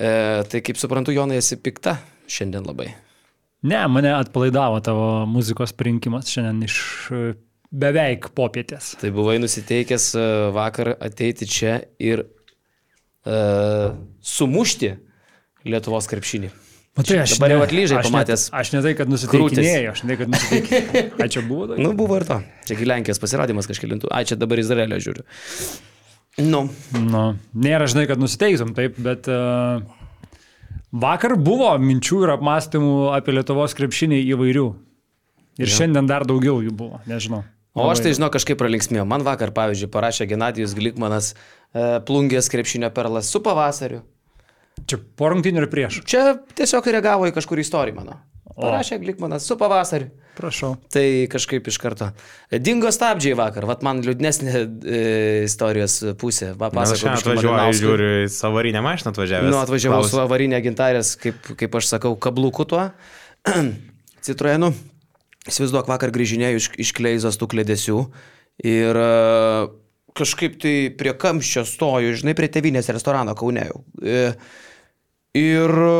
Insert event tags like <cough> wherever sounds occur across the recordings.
E, tai kaip suprantu, Jonai, esi pikta šiandien labai. Ne, mane atpalaidavo tavo muzikos parinkimas šiandien iš e, beveik popietės. Tai buvai nusiteikęs e, vakar ateiti čia ir uh, sumušti Lietuvos krepšinį. Matai, aš Dabar jau atlyžai pamatęs Aš ne tai, kad nusiteikinėjau, aš ne tai, kad nusiteikinėjau. <laughs> Ai, čia buvo daugiau. Nu, buvo ir to. Čia Lenkijos pasirodymas kažkėlintų. Ai, čia dabar Izraelio žiūriu. Nu, Nu, nėra, žinai, kad nusiteiktum taip, bet uh, vakar buvo minčių ir apmąstymų apie Lietuvos krepšinį įvairių. Ir ja. šiandien dar daugiau jų buvo, nežinau. o aš tai žinau kažkaip pralinksmėjau. Man vakar, pavyzdžiui, parašė Genadijus Glikmanas uh, plungės krepšinio perlas su pavasariu. Čia po rungtynių ir prieš. Čia tiesiog reagavo į kažkurį istoriją mano. Parašė Glikmanas su pavasariu. Prašau. Tai kažkaip iš karto. Dingo stabdžiai vakar, vat man liūdnesnė e, istorijos pusė. Va, aš pasakojau atvažiuoju, Malinauskui. žiūriu į savarinę mašiną atvažiavęs. Nu, atvažiavau Klaus- su avarinė gintarės, kaip, kaip aš sakau, kablukų tuo. <clears throat> Citroenu. Įsivaizduok, vakar grįžinėjau iš, iš kleizos tų klėdesių ir e, kažkaip tai prie kamščio stoju, žinai, prie tevinės restorano kaunėjau. E, Ir e,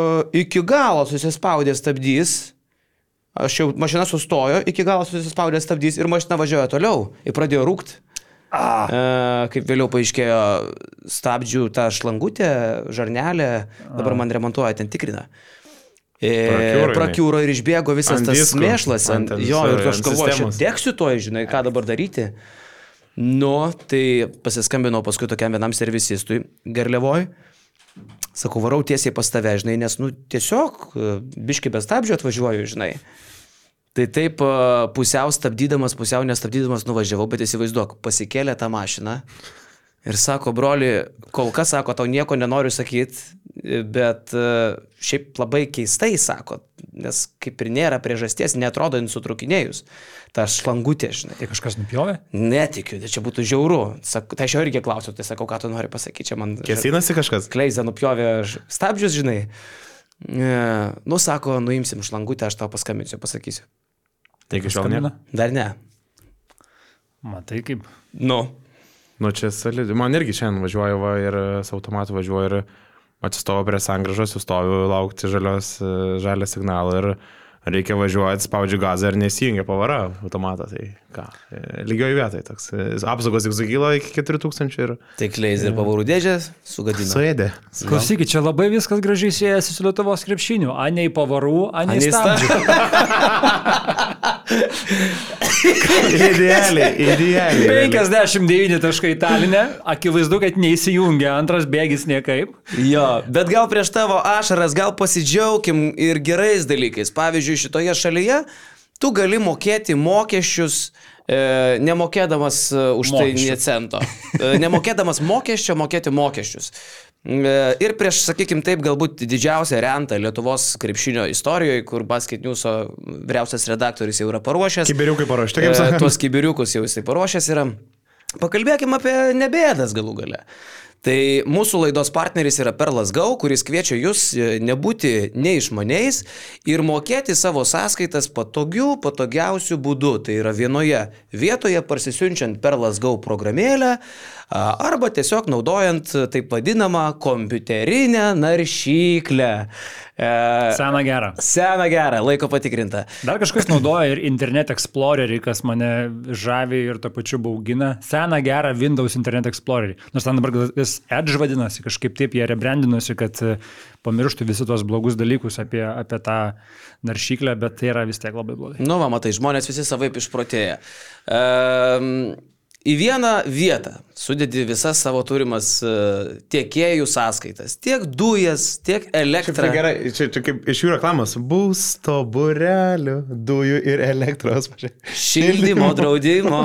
iki galo susispaudė stabdys. Aš jau mašina sustojo, iki galo susispaudė stabdys ir mašina važiuoja toliau. Ir pradėjo rūkti. Ah. E, kaip vėliau paaiškėjo, stabdžių ta šlangutė, žarnelė, dabar man remontuoja, ten tikrina. E, Prakiuro jinai. prakiūro ir išbėgo visas Ant tas diskų, mėšlas. ant Ant, jo, ir aš galvoju, aš degsiu to, žinai, ką dabar daryti. Nu, tai pasiskambinau paskui tokiam vienam servisistui, Gerliavoj. Sakau, varau tiesiai pas tave, žinai, nes, nu, tiesiog e, biški be stabdžio atvažiuoju, žinai. Tai taip e, pusiau stabdydamas, pusiau nestabdydamas nuvažiavau, bet įsivaizduok, pasikėlė tą mašiną ir sako, broli, kol kas sako, tau nieko nenoriu sakyti, bet e, šiaip labai keistai sako, nes kaip ir nėra priežasties, netrodo jin sutrukinėjus. Ta šlangutė, žinai. Tai kažkas nupjovė? Netikiu, tai čia būtų žiauru. Sak, tai aš jo irgi klausiau, tai sakau, ką tu nori pasakyti, čia man... Kėsinasi kažkas. Kleizą nupjovė stabdžius, žinai. E, nu, sako, nuimsim šlangutę, aš tau paskambinsiu, pasakysiu. Tai iki šiol. Skambina? Dar ne. Matai kaip. Nu. Nu, čia solidi. Man irgi šiandien važiuoju va, ir su automatu važiuoju ir atsistoju prie sangražos, sustoju laukti žalios, žalio signalo ir reikia važiuoti, spaudžiu gazą ir nesijungia pavara automatą. Tai ką, lygioje vietoje toks. e, Apsaugos tik sugilo iki 4000 ir Tai kleizą ir pavarų dėžės sugadino. suėdė. Klausykit, čia labai viskas gražiai siejasi su Lietuvos krepšiniu. Anei pavarų, anei Anei stabdžių. <laughs> idealiai, idealiai. 59 taškai talinė, akivaizdu, kad neįsijungia antras bėgis niekaip. Jo, bet gal prieš tavo ašaras, gal pasidžiaugim ir gerais dalykais. Pavyzdžiui, šitoje šalyje tu gali mokėti mokesčius, e, nemokėdamas e, už tai Mokesčių. nie cento. E, nemokėdamas mokesčio, mokėti mokesčius. E, Ir prieš, sakykim taip, galbūt didžiausią rentą Lietuvos krepšinio istorijoje, kur Basket News vyriausias redaktorius jau yra paruošęs. Kiberiukai paruošti, kaip E, sakant. Tuos kibiriukus jau jisai paruošęs yra. Pakalbėkime apie nebėdas galų gale. Tai mūsų laidos partneris yra Perlas Gau, kuris kviečia jūs e, nebūti neišmaniais ir mokėti savo sąskaitas patogių, patogiausių būdų. Tai yra vienoje vietoje parsisiunčiant Perlas Gau programėlę arba tiesiog naudojant taip vadinamą kompiuterinę naršyklę. E, Sena gera. Sena gera, laiko patikrinta. Dar kažkas naudoja ir Internet Explorerį, kas mane žavi ir to pačiu baugina. Seną gerą Windows Internet Explorerį. Nors ten dabar vis Edge vadinasi, kažkaip taip jie rebrandinosi, kad e, pamirštų visi tos blogus dalykus apie, apie tą naršyklę, bet tai yra vis tiek labai blogai. Nu, va, matai, žmonės visi savaip išprotėja. Um, į vieną vietą sudedi visas savo turimas uh, tiekėjų sąskaitas. Tiek dujas, tiek Šiaip tai elektrą. gerai, čia, čia kaip iš jų reklamos. Būsto burelių, dujų ir elektros. Šildymo, draudimo,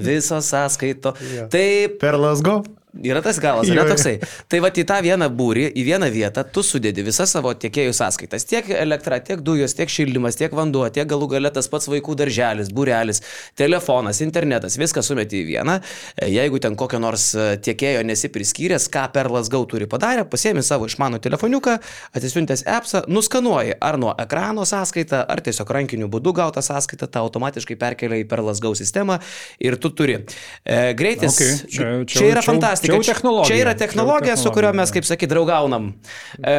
viso sąskaito. Taip, Per lasgo. Yra tas galas, yra toksai. Tai va į tą vieną būrį, į vieną vietą tu sudedi visas savo tiekėjų sąskaitas. Tiek elektra, tiek dujos, tiek šildymas, tiek vanduo, tiek galų galę tas pats vaikų darželis, būrelis, telefonas, internetas, viską sumeti į vieną. E, Jeigu ten kokio nors e, tiekėjo nesi priskyręs, ką Perlas Gau turi padarę, pasiemi savo išmano telefoniuką, atsisiuntęs appsą, nuskanuoji ar nuo ekrano sąskaitą, ar tiesiog rankiniu būdu gautą sąskaitą, tą automatiškai perkelia į Perlas Gau sistemą ir tu turi. E, greitis. Okay, čia- čia- čia yra fantastika fantastika. Čia. Čia yra technologija, su kurio mes, kaip sakyt, draugaunam. E,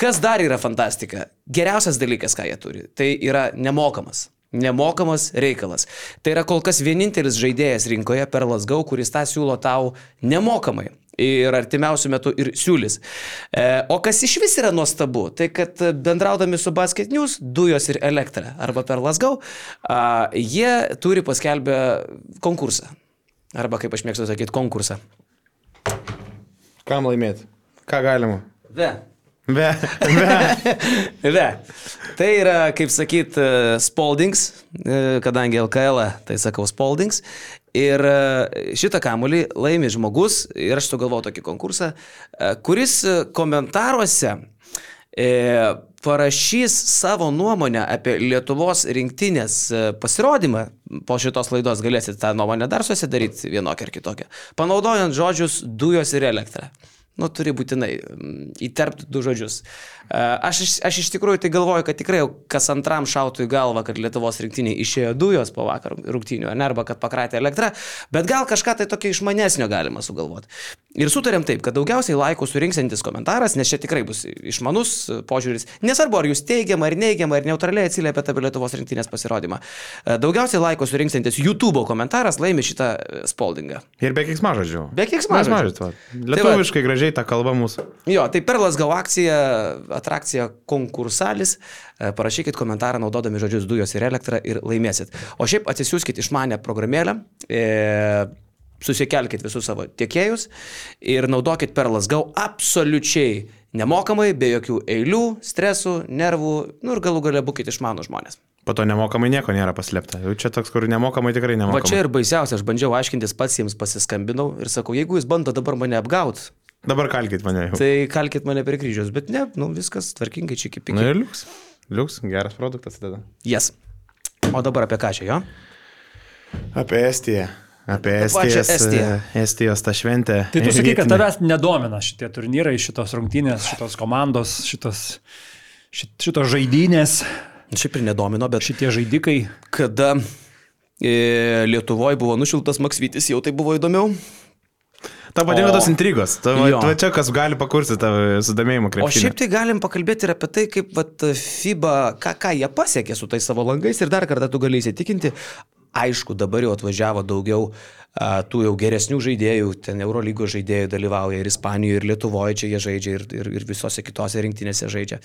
kas dar yra fantastika? Geriausias dalykas, ką jie turi, tai yra nemokamas. Nemokamas reikalas. Tai yra kol kas vienintelis žaidėjas rinkoje per Lasgau, kuris tą siūlo tau nemokamai. Ir artimiausių metų ir siūlys. E, o kas iš vis yra nuostabu, tai kad bendraudami su Basket News, dujos ir elektra arba per Lasgau, a, jie turi paskelbę konkursą. Arba kaip aš mėgstu sakyti, konkursą. Kam laimėti? Ką galima? Ve. Be. <laughs> Ve. Tai yra, kaip sakyt, e, Spaldings, e, kadangi LKL, tai sakau Spaldings. Ir e, šitą kamulį laimi žmogus, ir aš sugalvojau tokį konkursą, kuris komentaruose e, parašys savo nuomonę apie Lietuvos rinktinės e, pasirodymą. Po šitos laidos galėsite tą nuomonę dar susidaryti vienokią ar kitokią. Panaudojant žodžius dujos ir elektra. Nu, turi būtinai mm, įterpti du žodžius. E, Aš, aš iš tikrųjų tai galvoju, kad tikrai kas antram šautų į galvą, kad Lietuvos rinktiniai išėjo dujos po vakar rungtynių, ne, arba kad pakratė elektrą, bet gal kažką tai tokio išmanesnio galima sugalvoti. Ir sutarėm taip, kad daugiausiai laikų surinksantis komentaras, nes čia tikrai bus išmanus požiūris, nesvarbu ar jūs teigiamą ar neigiamą ar neutraliai atsiliepėte apie Lietuvos rinktinės pasirodymą. E, Daugiausiai laikų surinksantis YouTube komentaras laimi šitą e, spaldingą. Ir be keiksmažodžių. Be. Keiksmažodžių. Lietuviškai gražiai ta kalba mūsų. Jo, tai Perlas Gau akcija, atrakcija konkursalis. E, Parašykit komentarą naudodami žodžius dujos ir elektrą ir laimėsit. O šiaip atsisiųskit išmanę programėlę. E, Susikelkit visus savo tiekėjus ir naudokit Perlas Gau absoliučiai nemokamai, be jokių eilių, stresų, nervų, nu ir galų gale būkite išmanų žmonės. Po to nemokamai nieko nėra paslėpta. Jau čia toks, kur nemokamai tikrai Va nemokamai. čia ir baisiausia, aš bandžiau aiškintis pats jiems pasiskambinau ir sakau, jeigu jūs bando dabar mane apgauti, Dabar kalkit mane jau. tai kalkit mane prie kryžiaus, bet ne, nu viskas tvarkingai čia kaip Na iki. ir liuks. Liuks, geras produktas tada. Jas. O dabar apie ką čia jo? Apie Estiją. Apie Estijos, Estiją. e, Estijos tą šventę. Tai tu sakai, kad tavęs nedomina šitie turnyrai, šitos rungtynės, šitos komandos, šitos, šit- šitos žaidynės, Šiaip ir nedomino, bet šitie žaidikai. kada e, Lietuvoje buvo nušiltas Maksvitis, jau tai buvo įdomiau. Tau patinka O- tos intrigos. Tavo Jo. tu čia kas gali pakursti tavo sudomėjimą O krepšinį. šiaip tai galim pakalbėti ir apie tai, kaip vat, FIBA, ką, ką jie pasiekė su tais savo langais ir dar kartą tu gali įsitikinti. Aišku, dabar jau atvažiavo daugiau a, tų jau geresnių žaidėjų, ten Eurolygos žaidėjų dalyvauja ir Ispanijoje, ir Lietuvoje čia jie žaidžia, ir, ir, ir visose kitose rinktinėse žaidžia.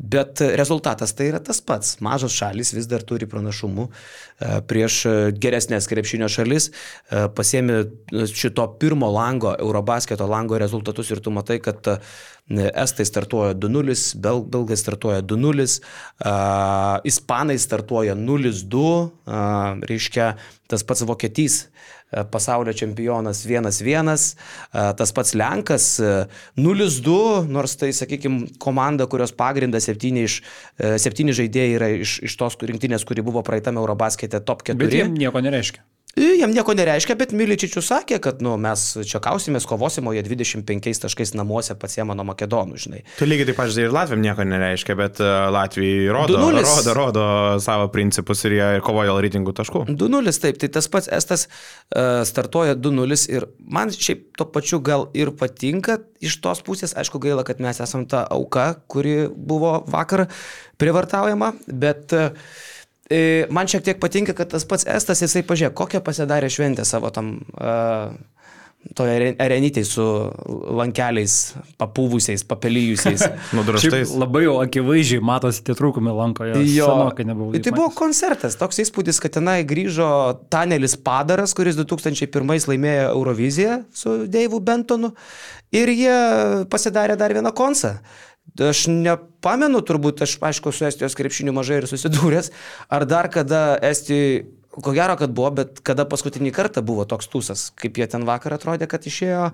Bet rezultatas tai yra tas pats. Mažos šalis vis dar turi pranašumų e, prieš e, geresnės krepšinio šalis. E, Pasėmė šito pirmo lango, Eurobasketo lango rezultatus ir tu matai, kad Estai startuoja 2-0, Bel Belgai startuoja 2-0, a, Ispanai startuoja 0-2, a, reiškia tas pats Vokietys a, pasaulio čempionas 1-1, a, tas pats Lenkas a, 0-2, nors tai, sakykime, komanda, kurios pagrindas septyni, iš, e, septyni žaidėjai yra iš, iš tos rinktinės, kuri buvo praeitame Eurobaskete top 4. Bet jiem nieko nereiškia. Jam nieko nereiškia, bet Miličičius sakė, kad nu, mes čia kausimės, kovosim, o jie 25 taškais namuose pasiema nuo Makedonų, žinai. Tu lygiai taip pat, žinai, ir Latvijam nieko nereiškia, bet e, Latvijai rodo, 2:0. rodo, rodo savo principus ir jie kovoja dėl reitingų taškų. 2-0, taip, tai tas pats Estas uh, startuoja 2-0 ir man šiaip to pačiu gal ir patinka iš tos pusės, aišku gaila, kad mes esam ta auka, kuri buvo vakar privartaujama, bet uh, man šiek tiek patinka, kad tas pats Estas, jisai pažiūrėjo, kokią pasidarė šventę savo tam uh, toje are- arenytėje su lankeliais papūvusiais, papelyjusiais. <laughs> Nudraštais. Labai jau akivaizdžiai matosi tie trūkumai lankoje. Senokai nebuvau. Tai buvo koncertas, toks įspūdis, kad tenai grįžo Tanelis Padaras, kuris 2001 laimėjo Euroviziją su Deivu Bentonu ir jie pasidarė dar vieną koncą. Aš nepamenu, turbūt, aš aišku, su Estijos krepšiniu mažai ir susidūręs, ar dar kada Estijai, ko gero, kad buvo, bet kada paskutinį kartą buvo toks tūsas, kaip jie ten vakar atrodė, kad išėjo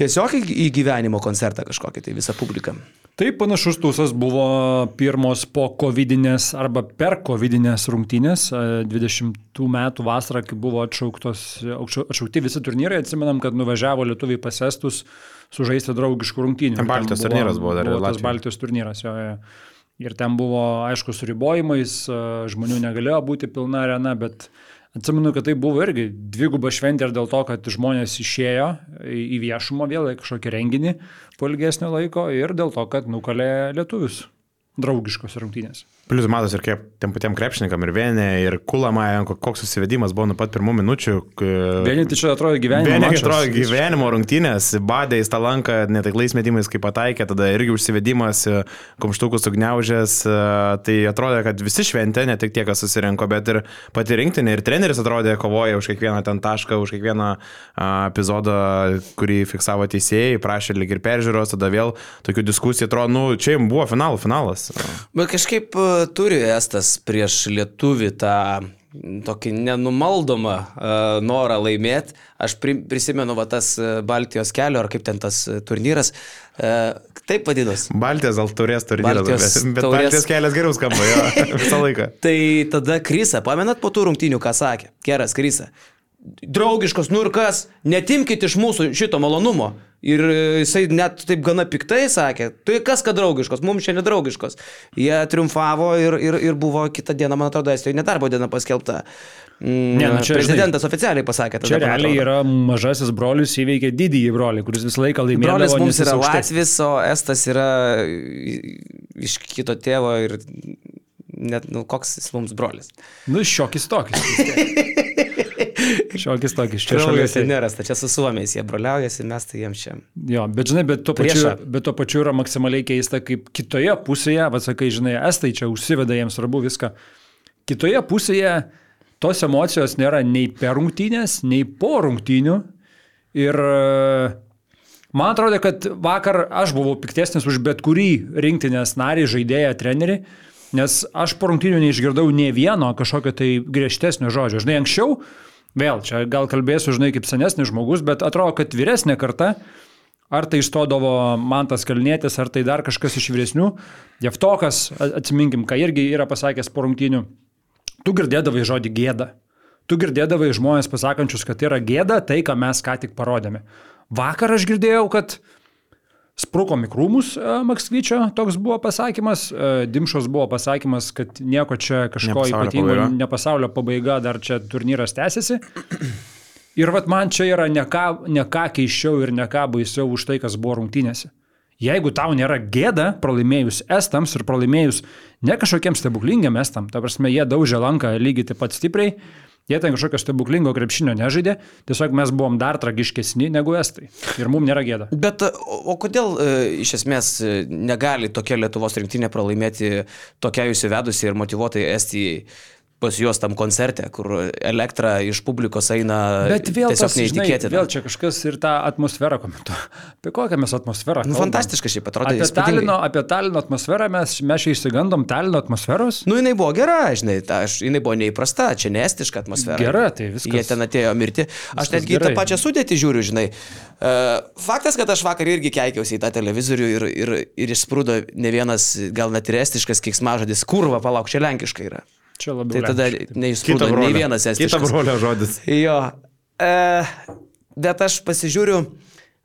tiesiog į gyvenimo koncertą kažkokį, tai visą publiką. Taip, panašus tūsas buvo pirmos po covidinės arba per covidinės rungtynės. e, 20 metų vasarą, kai buvo atšauktos, atšau- atšaukti visi turnyrai, atsimenam, kad nuvažiavo lietuviai pasestus sužaisti draugiškų rungtynių. Ten Baltijos turnyras buvo dar Buvo tas. Baltijos turnyras, jo, jo. Ir ten buvo, aišku, su ribojimais, e, žmonių negalėjo būti pilna arena, bet Atsimenu, kad tai buvo irgi dviguba šventė ir dėl to, kad žmonės išėjo į viešumą vėl kažkokį renginį po ilgesnio laiko ir dėl to, kad nukalė lietuvius draugiškos rungtynės. Plius matos ir kaip tiem patiem krepšininkam ir vienė, ir Kulamajan, koks susivedimas buvo nuo pat pirmų minučių. Vieni tai čia atrodo gyvenimo. Mačas. atrodo gyvenimo rungtynės, badė į tą lanką, netaklais metimais kaip pataikė, tada irgi užsivedimas, kumštukus sugniaužęs, e, tai atrodė, kad visi šventė, ne tik tie, kas susirinko, bet ir pati rinktinė ir treneris atrodė kovoja už kiekvieną ten tašką, už kiekvieną epizodą, kurį fiksavo teisėjai, prašė lik ir peržiūros, tada vėl tokių diskusijų atrodo, nu, čia jums buvo finalų finalas. Bet kažkaip e, turi Estas prieš lietuvį tą tokį nenumaldomą uh, norą laimėti. Aš pri, prisimenu va tas e, Baltijos kelio, ar kaip ten tas e, turnyras, uh, taip vadinus. Baltijos gal turės turnyras, Baltijos bet, bet taurės- Baltijos kelias geriau skamba jo, <laughs> visą laiką. <laughs> Tai tada Krysa, pamenat po tų rungtynių, ką sakė? Geras Krysa. Draugiškos, nu ir kas, netimkite iš mūsų šito malonumo. Ir e, jisai net taip gana piktai sakė, tai kas kad draugiškos, mums čia nedraugiškos. Jie triumfavo ir, ir, ir buvo kitą dieną, man atrodo, Estijoje nedarbo diena paskelbta. Mm, Ne, nu čia, Prezidentas oficialiai pasakė, tada, Čia realiai yra mažasis brolius įveikė didįjį brolį, kuris visą laiką laimėjo. Brolis mums yra Latvis, o Estas yra iš kito tėvo ir net, nu, koks jis mums brolis. Nu, šiokis tokis. <laughs> šiokis tokis, čia šalia. nerasta, čia su suomiais jie broliaujasi, mes tai jiems čia. Jo, bet žinai, bet tuo, pačiu, bet tuo pačiu yra maksimaliai keista, kaip kitoje pusėje, vasakai, žinai, estai čia užsiveda jiems svarbu viską. Kitoje pusėje tos emocijos nėra nei per rungtynės, nei po rungtynių. Ir e, man atrodo, kad vakar aš buvau piktesnis už bet kurį rinktinės narį, žaidėją, trenerį, nes aš po rungtynių neišgirdau nie vieno kažkokio tai griežtesnio žodžio. Žinai, anksčiau, vėl čia gal kalbėsiu, žinai, kaip senesnis žmogus, bet atrodo, kad vyresnė karta Ar tai išstodavo Mantas Kalnėtis, ar tai dar kažkas iš vyresnių. Jeftokas, atsiminkim, ką irgi yra pasakęs po rungtynių. Tu girdėdavai žodį gėda. Tu girdėdavai žmonės pasakančius, kad tai yra gėda tai, ką mes ką tik parodėme. Vakar aš girdėjau, kad sprukom į krūmus e, Maksvyčio, toks buvo pasakymas. E, Dimšos buvo pasakymas, kad nieko čia kažko Ne ypatingo, pabaiga. ne pasaulio pabaiga, dar čia turnyras tęsiasi. Ir vat man čia yra ne ką, ne ką keiščiau ir ne ką baisiau už tai, kas buvo rungtynėse. Jeigu tau nėra gėda pralaimėjus estams ir pralaimėjus ne kažkokiem stebuklingiam estam, ta prasme, jie daužė lanką lygiai taip pat stipriai, jie ten kažkokio stebuklingo krepšinio nežaidė, tiesiog mes buvom dar tragiškesni negu estai. Ir mums nėra gėda. Bet o, o kodėl e, iš esmės e, negali tokia Lietuvos rinktinė pralaimėti tokia jūs įvedusi ir motivuotai Estijai pas juos tam koncerte, kur elektra iš publikos eina Bet vėl tas, neįtikėtina. vėl čia kažkas ir tą atmosferą komentuoja. Apie kokią mes atmosferą? Nu, kalbam? fantastiška šiaip atrodo. Apie. Talino, apie Talino atmosferą mes, mes čia išsigandom Talino atmosferos. Nu, jinai buvo gera, žinai, ta, aš, jinai buvo neįprasta, čia neestiška atmosfera. Gera, tai viskas. Jie ten atėjo mirti. Aš netgi į tą gerai. pačią sudėtį žiūriu, žinai. Uh, faktas, kad aš vakar irgi keikiausi į tą televizorių ir, ir, ir išsprūdo ne vienas, gal net ir estiškas kiksmažodis, kurva, palauk, čia lenkiškai yra. Čia labiau. Tai tada neišsprūdo nei vienas Kita estiškas. brolio žodis. Jo. E, bet aš pasižiūriu,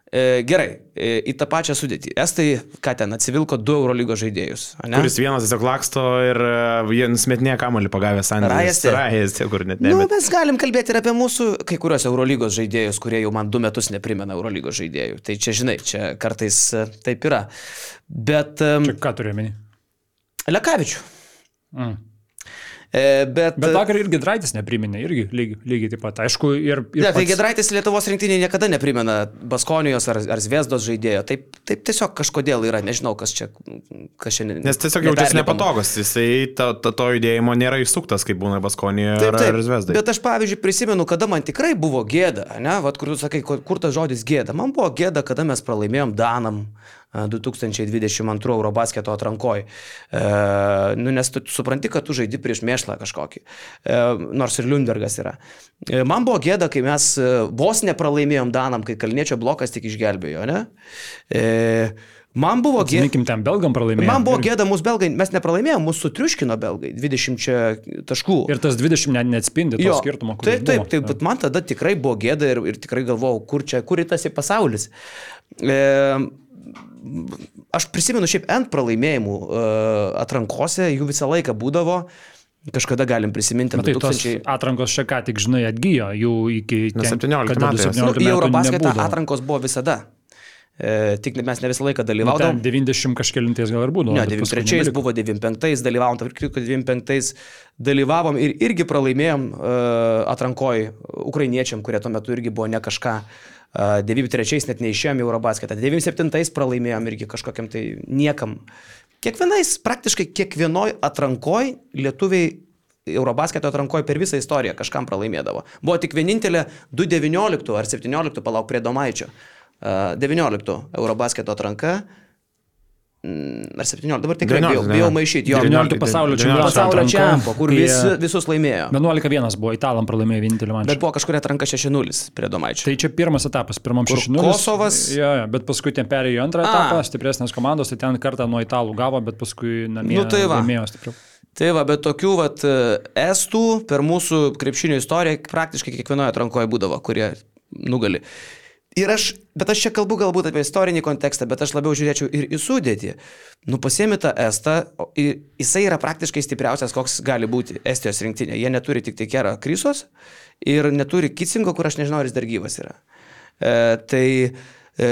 e, gerai, e, į tą pačią sudėtį. Estai, ką ten, atsivilko du Eurolygos žaidėjus. ane? Kuris vienas tiesiog laksto ir e, jie nusmetinė kamuolį pagavęs Sandris. Rajasi. Rajasi, kur net Na, nu, mes galim kalbėti ir apie mūsų kai kuriuos Eurolygos žaidėjus, kurie jau man du metus neprimena Eurolygos žaidėjų. Tai čia, žinai, čia kartais e, taip yra. Bet... Um, Čia ką turiu meni? Lekavičių. Mm. E, bet... Bet vakar irgi Draitis nepriminė, irgi lygiai, lygiai taip pat. Aišku, ir... ir Ne, tai pats- Gedraitis Lietuvos rinktinė niekada neprimena Baskonijos ar, ar Zviesdos žaidėjo. Taip, taip tiesiog kažkodėl yra, nežinau, kas čia. Kas čia Nes tiesiog jaučiasi nepatogus, jisai to, to, to judėjimo nėra išsuktas, kaip būna Baskonijoje Taip, ar, taip. ar Zvezdai. Bet aš, pavyzdžiui, prisimenu, kada man tikrai buvo gėda, ne, Vat, kur tu sakai, kur, kur tas žodis gėda. Man buvo gėda, kada mes pralaimėjom Danam 2022 Eurobasketo atrankoje. Nu, nes tu supranti, kad tu žaidi prieš mėšlą kažkokį. E, nors ir Lundbergas yra. E, man buvo gėda, kai mes e, vos nepralaimėjom Danam, kai Kalniečio blokas tik išgelbėjo, ne? E, man buvo gėda. Atsiminkim, ten belgam pralaimėjo. Man buvo gėda, mūsų belgai, mes nepralaimėjom, mūsų sutriuškino belgai 20 taškų. Ir tas 20 net neatspindi to skirtumo, kuris Taip, taip, buvo. taip, bet man tada tikrai buvo gėda ir, ir tikrai galvojau, kur čia, kur į tas į pasaulis. E, aš prisimenu šiaip N pralaimėjimų e, atrankose, jų visą laiką būdavo. Kažkada galim prisiminti, tai tos 2000... atrankos čia ką tik, žinai, atgyjo, jų iki... Kiek- 17 kada metais. 17 Nu, į metų Eurobasketą atrankos buvo visada. E, tik mes ne visą laiką Nu, ten dalyvaudavom. 90 kažkėlintais gal ir būdavo. Ne, bet paskui 93 nebeliko. buvo 95, dalyvavom, tarp kitko 95 dalyvavom ir irgi pralaimėjom uh, atrankoj ukrainiečiam, kurie tuo metu irgi buvo ne kažką. Uh, 93 net neišėjom į Eurobasketą, 97 pralaimėjom irgi kažkokiam tai niekam. Kiekvienais, praktiškai kiekvienoj atrankoj lietuviai Eurobasketo atrankoje per visą istoriją kažkam pralaimėdavo. Buvo tik vienintelė 2.19 ar 17, palauk prie Domaičio. Uh, 19 Eurobasketo atranka. Mm, Ar 17, dabar tikrai 19, bijau, ne. bijau maišyti. Jo, 19 pasaulio 19 čempionato pasaulio atrankom, čempio, kur visi, visus laimėjo. 11-1 buvo italam pralaimėjo vienintelį mačą. Bet buvo kažkuria atranka 6-0 prie Domaičio. Tai čia pirmas etapas, pirmam Kur 6-0. Kosovas- Jo, jo, bet paskui ten perėjo į antrą A. etapą, stipresnės komandos, tai ten kartą nuo italų gavo, bet paskui namie Nu tai va. laimėjo stipriau. Tai va, bet tokių vat, estų per mūsų krepšinio istoriją praktiškai kiekvienoje atrankoje būdavo, kurie nugali. Ir aš, bet aš čia kalbu galbūt apie istorinį kontekstą, bet aš labiau žiūrėčiau ir į sudėtį. Nu, pasiemi tą estą, jisai yra praktiškai stipriausias, koks gali būti Estijos rinktinė. Jie neturi tik tai Kera Krysos ir neturi Kitsingo, kur aš nežinau, ar jis dar gyvas yra. E, tai e,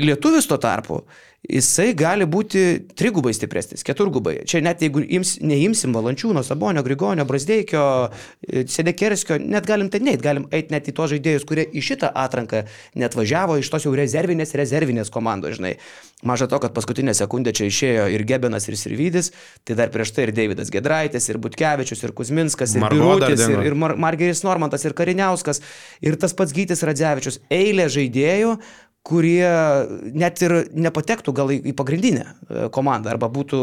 lietuvis tuo tarpu, jisai gali būti trigubai stipresnis, keturgubai. Čia net jeigu ims, neimsim Valančiūno, Sabonio, Grigonio, Brasdeikio, e, Sedekerskio, net galim ten neit, galim eiti net į tos žaidėjus, kurie į šitą atranką net važiavo iš tos jau rezervinės, rezervinės komandos, žinai. Maža to, kad paskutinę sekundę čia išėjo ir Gebenas, ir Sirvidis, tai dar prieš tai ir Davidas Gedraitis, ir Butkevičius, ir Kuzminskas, ir Margo dar Birutis, ir, ir Mar Margeris Normantas, ir Kariniauskas, ir tas pats Gytis Radzevičius. Eilė žaidėjų, kurie net ir nepatektų gal į, pagrindinę e, komandą, arba būtų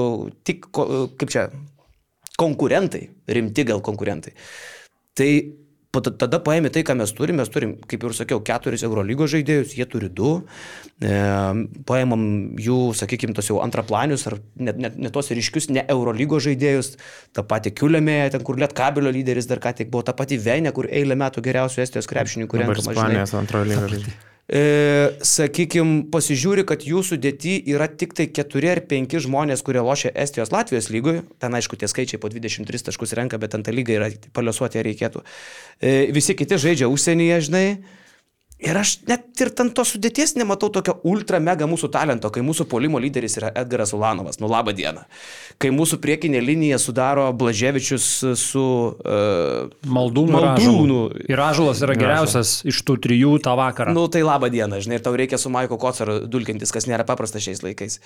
tik, ko- kaip čia, konkurentai, rimti gal konkurentai. Tai tada paėmė tai, ką mes turim. Mes turim, kaip ir sakiau, keturis Eurolygos žaidėjus, jie turi du. E, paėmam jų, sakykime, tos jau antraplanius ar net, net, net tos ryškius ne Eurolygos žaidėjus. Ta pati Kiulėmė, ten kur Liet Kabelio lyderis dar ką tik buvo, ta pati Venė, kur eilę metų geriausių Estijos krepšininkų Dabar renkama. žinai. Ispanijos antrojo lygo. E, sakykim, pasižiūri, kad jūsų dėti yra tik tai keturi ar penki žmonės, kurie lošia Estijos Latvijos lygui. Ten aišku, tie skaičiai po 23 taškus renka, bet ant tą lygą yra paliuosuoti reikėtų. E, visi kiti žaidžia užsienyje, žinai. Ir aš net ir ten tos sudėties nematau tokio ultra mega mūsų talento, kai mūsų polimo lyderis yra Edgaras Ulanovas. Nu labą dieną. Kai mūsų priekinė linija sudaro Blaževičius su... Uh, Maldūnų. Maldūnų. Ir Ažulas yra geriausias iš tų trijų tą vakarą. Nu, tai laba diena, žinai, ir tau reikia su Maiko Kocaru dulkintis, kas nėra paprasta šiais laikais.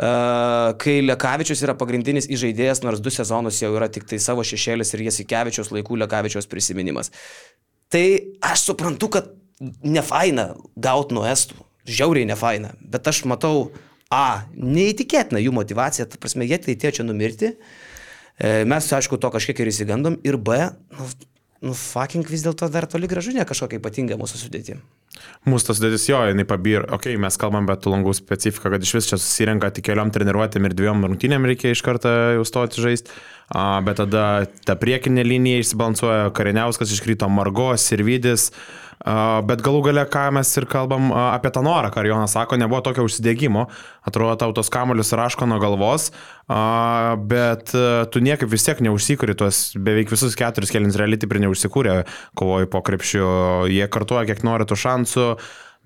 Uh, kai Lekavičius yra pagrindinis įžaidėjas, nors du sezonus jau yra tik tai savo šešėlis ir Jasikevičiaus laikų Lekavičiaus prisiminimas. Tai aš suprantu, kad nefaina gauti nuo estų, žiauriai nefaina, bet aš matau, a, neįtikėtina jų motivacija, ta prasme, jie tai tie čia numirti, E, mes, aišku, to kažkiek ir įsigandom, ir b, nu, nu fucking vis dėlto dar toli gražu ne kažkokia ypatinga mūsų sudėti. Mūsų tas dėtis jo, jinai pabyr, okei, okay, mes kalbam apie tų langų specifiką, kad iš vis čia susirenka tik keliom treniruotėm ir dviejom rungtynėm reikia iš karto jau stoti žaisti, bet tada ta priekinė linija išsibalansuoja, Kariniauskas iškrito Margos ir Vydis, bet galų gale, ką mes ir kalbam apie tą norą, ką Jonas sako, nebuvo tokio užsidėgymo, atrodo, tau tos kamuolius raško nuo galvos, bet a, tu niekaip vis tiek neužsikūri tuos beveik visus keturis kelins realiai taip ir neužsikūrė, kovoji po krepšiu, jie kartuoja kiek nori tų šansų.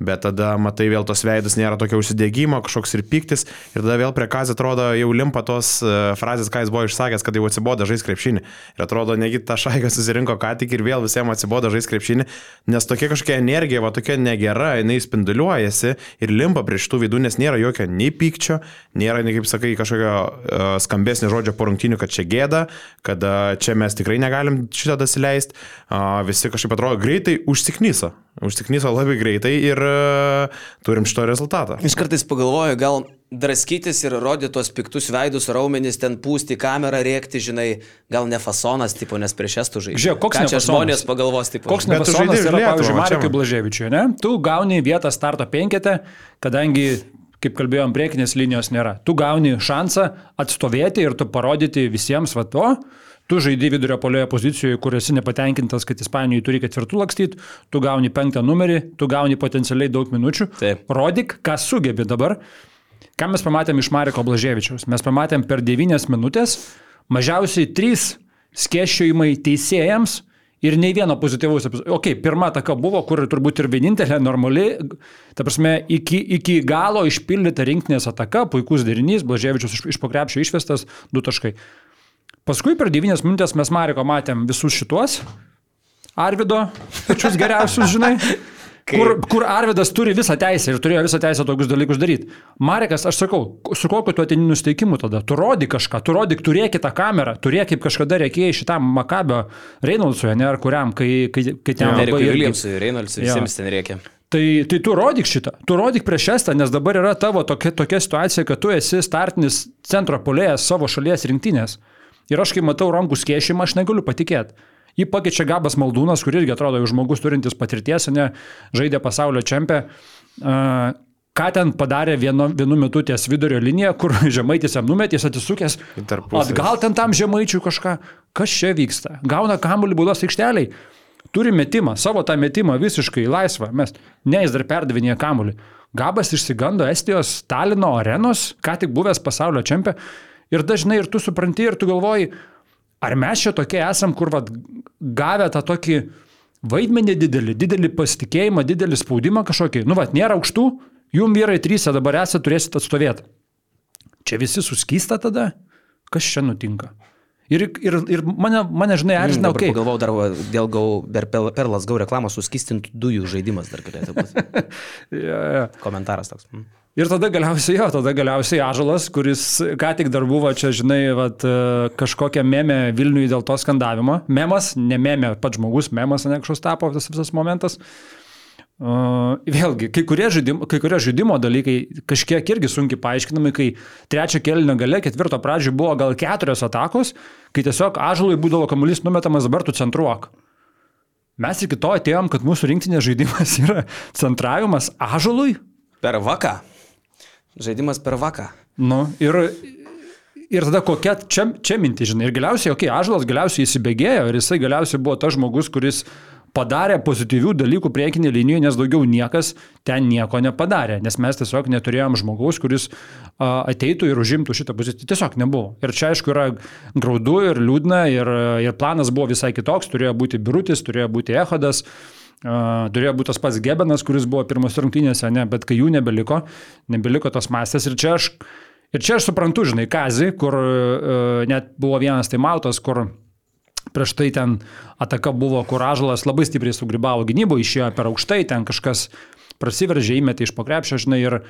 Bet tada matai vėl tos veidus nėra tokio užsidėgymo, kažkoks ir piktis. Ir tada vėl prie kazio atrodo jau limpa tos uh, frazės, ką jis buvo išsakęs, kad jau atsibodo žais krepšinį. Ir atrodo, negi ta šaiga susirinko ką tik ir vėl visiems atsibodo žais krepšinį, nes tokia kažkokia energija, va tokia negera, jinai spinduliuojasi ir limpa prie šitų veidų, nes nėra jokio nei pykčio, nėra, nei kaip sakai, kažkokio uh, skambesnio žodžio po rungtinių, kad čia gėda, kad uh, čia mes tikrai negalim šitą dasileisti. Uh, visi kažkaip atrodo greitai užsiknyso. Užsiknyso labai greitai ir uh, turim šito rezultatą. Iš kartais pagalvoju, gal draskytis ir rodyti tuos piktus veidus, raumenis, ten pūsti kamerą, rėkti, žinai, gal ne fasonas, tipo, nes prieš estų žaidžiu. Žiūrėk, koks Ką čia žmonės pagalvos, tipo. Koks Bet tu nepasonas žaidei už yra, Lietuvą, pavyzdžiui, Marikui. Blaževičiui, ne? Tu gauni vietą starto penketę, kadangi, kaip kalbėjom, priekinės linijos nėra. Tu gauni šansą atstovėti ir tu parodyti visiems, va to, tu žaidži vidurio polioje pozicijoje, kur esi nepatenkintas, kad Ispanijoje turi ketvirtų lakstyti, tu gauni penktą numerį, tu gauni potencialiai daug minučių. Taip. Rodyk, ką sugebi dabar. Ką mes pamatėm iš Mariko Blaževičiaus? Mes pamatėm per 9 minutės mažiausiai 3 skėščiojimai teisėjams ir nei vieno pozityvaus epizodo. Ok, pirma ataka buvo, kur turbūt ir vienintelė normali, ta prasme, iki, iki galo išpildyta rinktinės ataka, puikus derinys, Blaževičius iš, iš pokrepšio išvestas, du taškai. Paskui per 9 minutės mes Mariko matėm visus šitos. Arvido, pačius geriausius, žinai. <laughs> Kai- Kur, kur Arvidas turi visą teisę ir turėjo visą teisę tokius dalykus daryti. Marekas, aš sakau, su kokiu tu atini nusteikimu tada? Tu rodyk kažką, tu rodyk, turėk tą kamerą, turėk kaip kažkada reikėjo šitam Makabio Reinoldsui, ne ar kuriam, kai, kai, kai ten labai Erikui irgi- Williamsui, Reynoldsui, Jo. visiems ten reikia. Tai, tai tu rodyk šitą, tu rodyk prieš estą, nes dabar yra tavo tokia, tokia situacija, kad tu esi startinis centro polėjas savo šalies rinktinės. Ir aš kai matau rankų skėšimą, aš negaliu patikėti. Jį pakeičia Gabas Maldūnas, kur irgi atrodo jau žmogus turintis patirties, ne, žaidė pasaulio čempę. Uh, ką ten padarė vienu, vienu metu ties vidurio linija, kur <laughs> žemaitis jam numetė, jis atsisukęs. Atgal ten tam žemaičiui kažką. Kas čia vyksta? Gauna kamuolį būdos aikšteliai. Turi metimą, savo tą metimą visiškai laisvą. Mes, ne, jis dar perdavinėja kamuolį. Gabas išsigando Estijos Stalino arenos, ką tik buvęs pasaulio čempė. Ir dažnai ir tu supranti, ir tu galvoji, ar mes čia tokie esam, kur vat, gavę tą tokį vaidmenį didelį, didelį pasitikėjimą, didelį spaudimą kažkokį. Nu, vat, nėra aukštų, jum vyrai trys dabar esate, turėsite atstovėti. Čia visi suskysta tada? Kas čia nutinka? Ir, ir, ir mane, mane žinai, erzina, Dabar okei. okay. Pagalvojau, dar dėl gau, per perlas gau reklamos suskistintų dujų žaidimas dar galėtų būti. <laughs> Ja, ja. Komentaras toks. Mm. Ir tada galiausiai jo, tada galiausiai Ažalas, kuris ką tik dar buvo čia, žinai, vat, e, kažkokią memę Vilniui dėl to skandavimo. Memas, ne memė, pats žmogus, memas, ne kažkoks tapo tas visas momentas. Uh, vėlgi, kai kurie, žaidimo, kai kurie žaidimo dalykai kažkiek irgi sunkiai paaiškinami, kai trečio kelnio gale, ketvirto pradžioje buvo gal keturios atakos, kai tiesiog Ažalui būdavo kamuolys numetamas dabar tu centruok. Mes iki to atėjom, kad mūsų rinktinės žaidimas <laughs> yra centravimas Ažalui. Per vaką. Žaidimas per vaką. Nu, ir, ir tada kokia čia, čia minti, žinai. Ir galiausiai, okei, okay, Ažalas galiausiai įsibėgėjo ir jisai galiausiai buvo tas žmogus, kuris padarė pozityvių dalykų priekinė linijoje, nes daugiau niekas ten nieko nepadarė, nes mes tiesiog neturėjom žmogaus, kuris ateitų ir užimtų šitą poziciją. Tiesiog nebuvo. Ir čia, aišku, yra graudu ir liūdna, ir, ir planas buvo visai kitoks, turėjo būti Birutis, turėjo būti Ehodas. Uh, turėjo būti tas pats Gebenas, kuris buvo pirmos rungtynėse, ne, bet kai jų nebeliko, nebeliko tos masės. Ir čia aš, ir čia aš suprantu, žinai, Kazį, kur uh, net buvo vienas tai Maltos, kur prieš tai ten ataka buvo, kur Ažalas labai stipriai sugribavo gynybo, išėjo per aukštai, ten kažkas prasiveržė, įmetė iš pokrepšio, žinai, ir,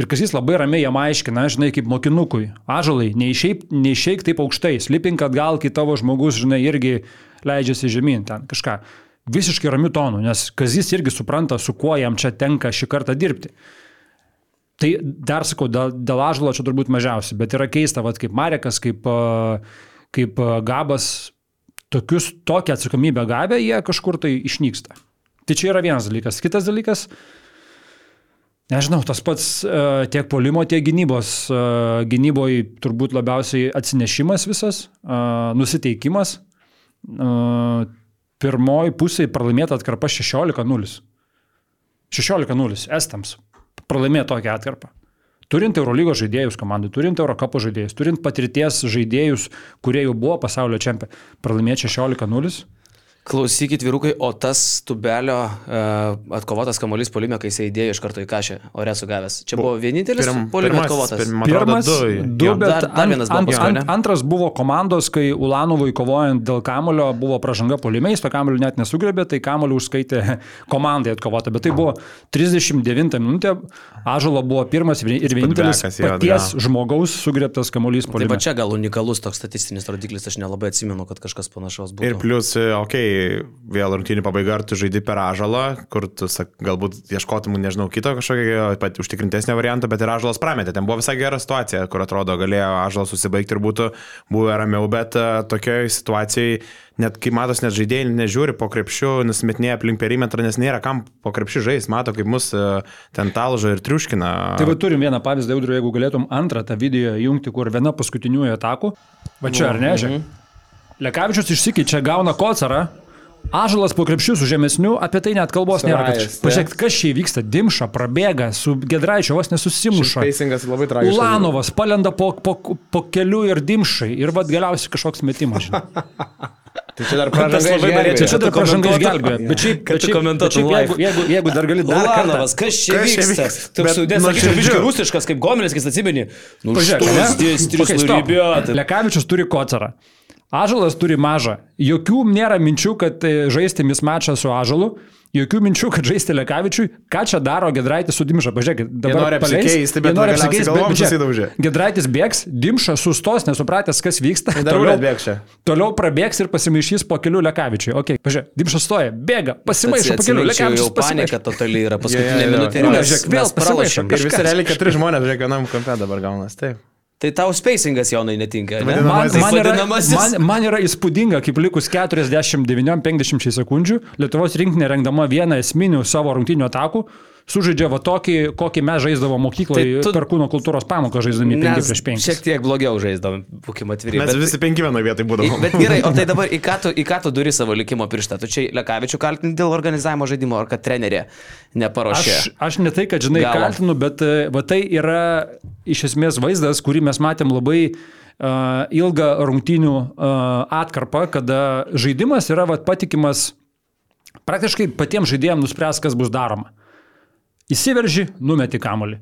ir kas jis labai ramiai jam aiškina, žinai, kaip mokinukui. Ažalai, neišeik, neišeik taip aukštai, slipink atgal, kai tavo žmogus, žinai, irgi leidžiasi žemyn ten kažką. Visiškai ramių tonų, nes Kazis irgi supranta, su kuo jam čia tenka šį kartą dirbti. Tai dar sakau, dėl, dėl Ažalo čia turbūt mažiausiai, bet yra keista, vat, kaip Marekas, kaip, a, kaip a, Gabas, tokius, tokią atsakomybę gavę, jie kažkur tai išnyksta. Tai čia yra vienas dalykas. Kitas dalykas, nežinau, tas pats uh, tiek polimo, tiek gynybos. Gynyboje turbūt labiausiai atsinešimas visas, nusiteikimas. Pirmoji pusė pralaimėta atkarpa 16-0. 16-0 Estams pralaimėjo tokią atkarpą. Turint Eurolygos žaidėjus komandai, turint Eurocapo žaidėjus, turint patirties žaidėjus, kurie jau buvo pasaulio čempionai, pralaimėjo 16-0. Klausykit, vyrukai, o tas tubelio uh, atkovotas kamuolys polime, kai jis įdėjo iš karto į kažę, ore sugavęs. Čia buvo vienintelis Pirm- polime atkovotas. pirm- man atrodo, Pirmas, du, du, bet Dar- dar vienas buvo ant, paskui, ant, ne? antras buvo komandos, kai Ulanovui kovojant dėl kamulio buvo pražanga polimiais, to kamulio net nesugrebė, tai kamulio užskaitė <laughs> komandai atkovota, bet tai buvo 39 minutė, Ažalo buvo pirmas ir vienintelis Putbekas, jo, paties jo. žmogaus sugrebtas kamuolys Tai polime. va čia gal unikalus toks statistinis rodiklis, aš nelabai atsimenu, kad kažkas panašaus būtų. Ir plus, okei, okay, vėl rungtynių pabaiga, ar tu žaidži per ažalą, kur tu sak, galbūt ieškotum, nežinau, kito kažkokio pat užtikrintesnio varianto, bet ir ažalas prametė. Ten buvo visai gera situacija, kur atrodo galėjo ažalas susibaigti ir būtų buvę ramiau, bet uh, tokioje situacijoje, net kai matos, net žaidėjai nežiūri po krepšių, nusimetinėja aplink perimetrą, nes nėra kam po krepšių žaisti, mato, kaip mus uh, ten talžo ir triuškina. Tai va turim vieną pavyzdį, Audriu, jeigu galėtum antrą tą video jungti, kur viena paskutiniųjų atakų. Va čia, ar ne, žiūrėk. Lekavičius išsikeičia, gauna kocarą, Ažalas po krepšių su žemesniu, apie tai net kalbos nėra. kad- Pažiūrėk, kas čia vyksta. Dimša prabėga, su Gedraičiu vos nesusimuša. Peisingas labai tragiškas. Ulanovas palenda po, po, po kelių ir dimšai ir vad galiausiai kažkoks metimas. <laughs> Tai čia dar pražanga labai išgelbėjo. norėčiau Čia dar komentuotum. išgelbėjo. Bet šiaip, Kad bet komentuotum live. jeigu, jeigu dar gali dar. Ulanovas, kas čia Kas čia vyksta? Taip sudės, sakyčiau, nuoširdžiu. biškai rusiškas, kaip Gomelskis atsimeni. Nu, Okay, stop. luribėt. Lekavičius turi kocerą. Ažalas turi mažą. Jokių nėra minčių, kad e, žaisti mismačą su Ažalu. Jokių minčių, kad žaisti Lekavičiui. Ką čia daro Gedraitis su Dimša? Pažiūrėkit, dabar nori paleis. apsikeisti, bet Jie nori apsikeisti, bet čia. Gedraitis bėgs, Dimša sustos, nesupratęs, kas vyksta. Toliau-. Toliau prabėgs ir pasimaišys po kelių Lekavičiui. Ok, pažiūrėk, Dimša stoja, bėga, pasimaišo po kelių. Jau panika totaliai yra paskutinė minutė. ir Ule, mes- žiūrėk, vėl pasimaišo. Ir visi realiai keturi žmonės žiūrėk vienam kampe dabar gaunas. Taip. Tai tau spacingas jaunai netinka. Ne? Vadinamasis- Man, man, yra, man, man yra įspūdinga, kaip likus 49-50 sekundžių Lietuvos rinkinė rengdama vieną esminių savo rungtinių atakų sužaidžia va tokį, kokį mes žaisdavo mokykloje Tai tu- per kūno kultūros pamoką žaisdami 5 Mes prieš 5. šiek tiek blogiau žaisdavom, būkime atviri. Mes bet- visi penki vienoje vietoje Į- būdavom. Bet gerai, o tai <laughs> dabar į ką tu, į ką tu duri savo likimo pirštą? Tu čia Lekavičių kaltinti dėl organizavimo žaidimo, ar kad trenerė neparuošė? Aš, aš ne tai, kad žinai, Galo. kaltinu, bet e, va tai yra iš esmės vaizdas, kurį mes matėm labai uh, ilgą rungtynių uh, atkarpą, kada žaidimas yra va, patikimas praktiškai patiems žaidėjams nuspręs, kas bus daroma. Įsiverži, numeti kamolį.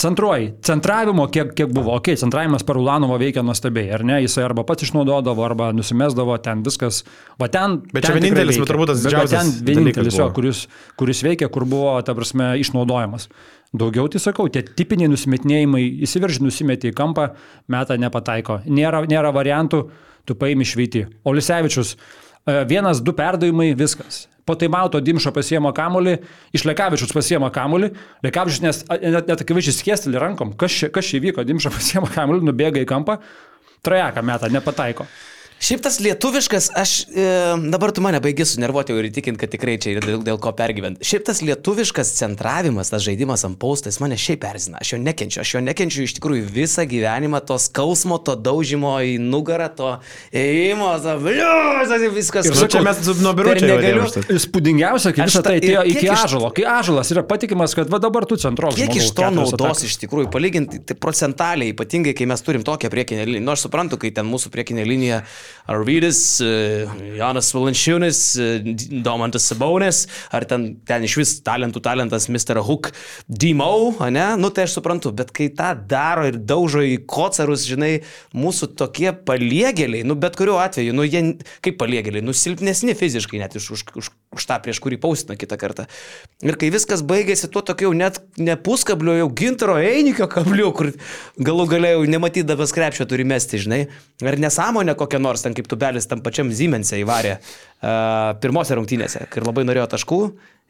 Centruoji. Centravimo kiek, kiek buvo. Ok, centravimas per Ulanovo veikia nuostabiai, ar ne? Jisai arba pats išnaudodavo, arba nusimesdavo, ten viskas. Va ten. Bet ten čia vienintelis, bet turbūt tas veikia. Bet didžiausias Ten vienintelis, jo, kuris, kuris veikia, kur buvo, ta prasme, išnaudojamas. Daugiau tai sakau, tie tipiniai nusimetinėjimai, įsiverži, nusimeti į kampą, metą nepataiko. Nėra, nėra variantų, tu paimi šveiti. O Lisevičius, e, vienas, du perdavimai, viskas. Po taimauto Dimšo pasiemo kamolį, iš Lekavičius pasiemo kamolį, Lekavičius nes, net, net akivaizdžiai skėstelį rankom, kas čia, kas čia vyko, Dimšo <laughs> pasiemo kamolį, nubėga į kampą, trajeką metą, nepataiko. Šiaip tas lietuviškas, aš e, dabar tu mane baigi sunervuoti ir įtikinti, kad tikrai čia yra dėl, dėl ko pergyventi. Šiaip tas lietuviškas centravimas, tas žaidimas ant paustas mane šiaip erzina. Aš jo nekenčiu. Aš jo nekenčiu iš tikrųjų visą gyvenimą, to skausmo, to daužimo į nugarą, to ėjimo, to bliu, viskas. Ir čia mes nuo jau negaliu-. Įspūdingiausia, kai visą ta- tai atėjo ir iki ažalo. Kai ažalas yra patikimas, kad va dabar tu centro. Kiek iš to naudos iš tikrųjų, palyginti tai procentaliai, ypatingai kai mes turim tokią priekinę liniją. Nors suprantu, kai ten mūsų priekinė linija Arvidis, e, Jonas Valančiūnis, e, Domantas Sabonis, ar ten, ten iš vis talentų talentas Mr. Hook, Dimo, ne? Nu tai aš suprantu, bet kai tą daro ir daužo į kocarus, žinai, mūsų tokie paliegėliai, nu bet kuriuo atveju, nu jie kaip paliegėliai, nu silpnesni fiziškai net iš už, už, už tą, prieš kurį paustina kitą kartą. Ir kai viskas baigėsi tuo tokiu net ne puskablio, jau gintaro einikio kabliu, kur galų galėjau nematydavęs krepšio turi mesti, žinai. Ar nesąmonė kokia nors, ten kaip tubelis tam pačiam Ziemense įvarė uh, pirmose rungtynėse, kai labai norėjo taškų.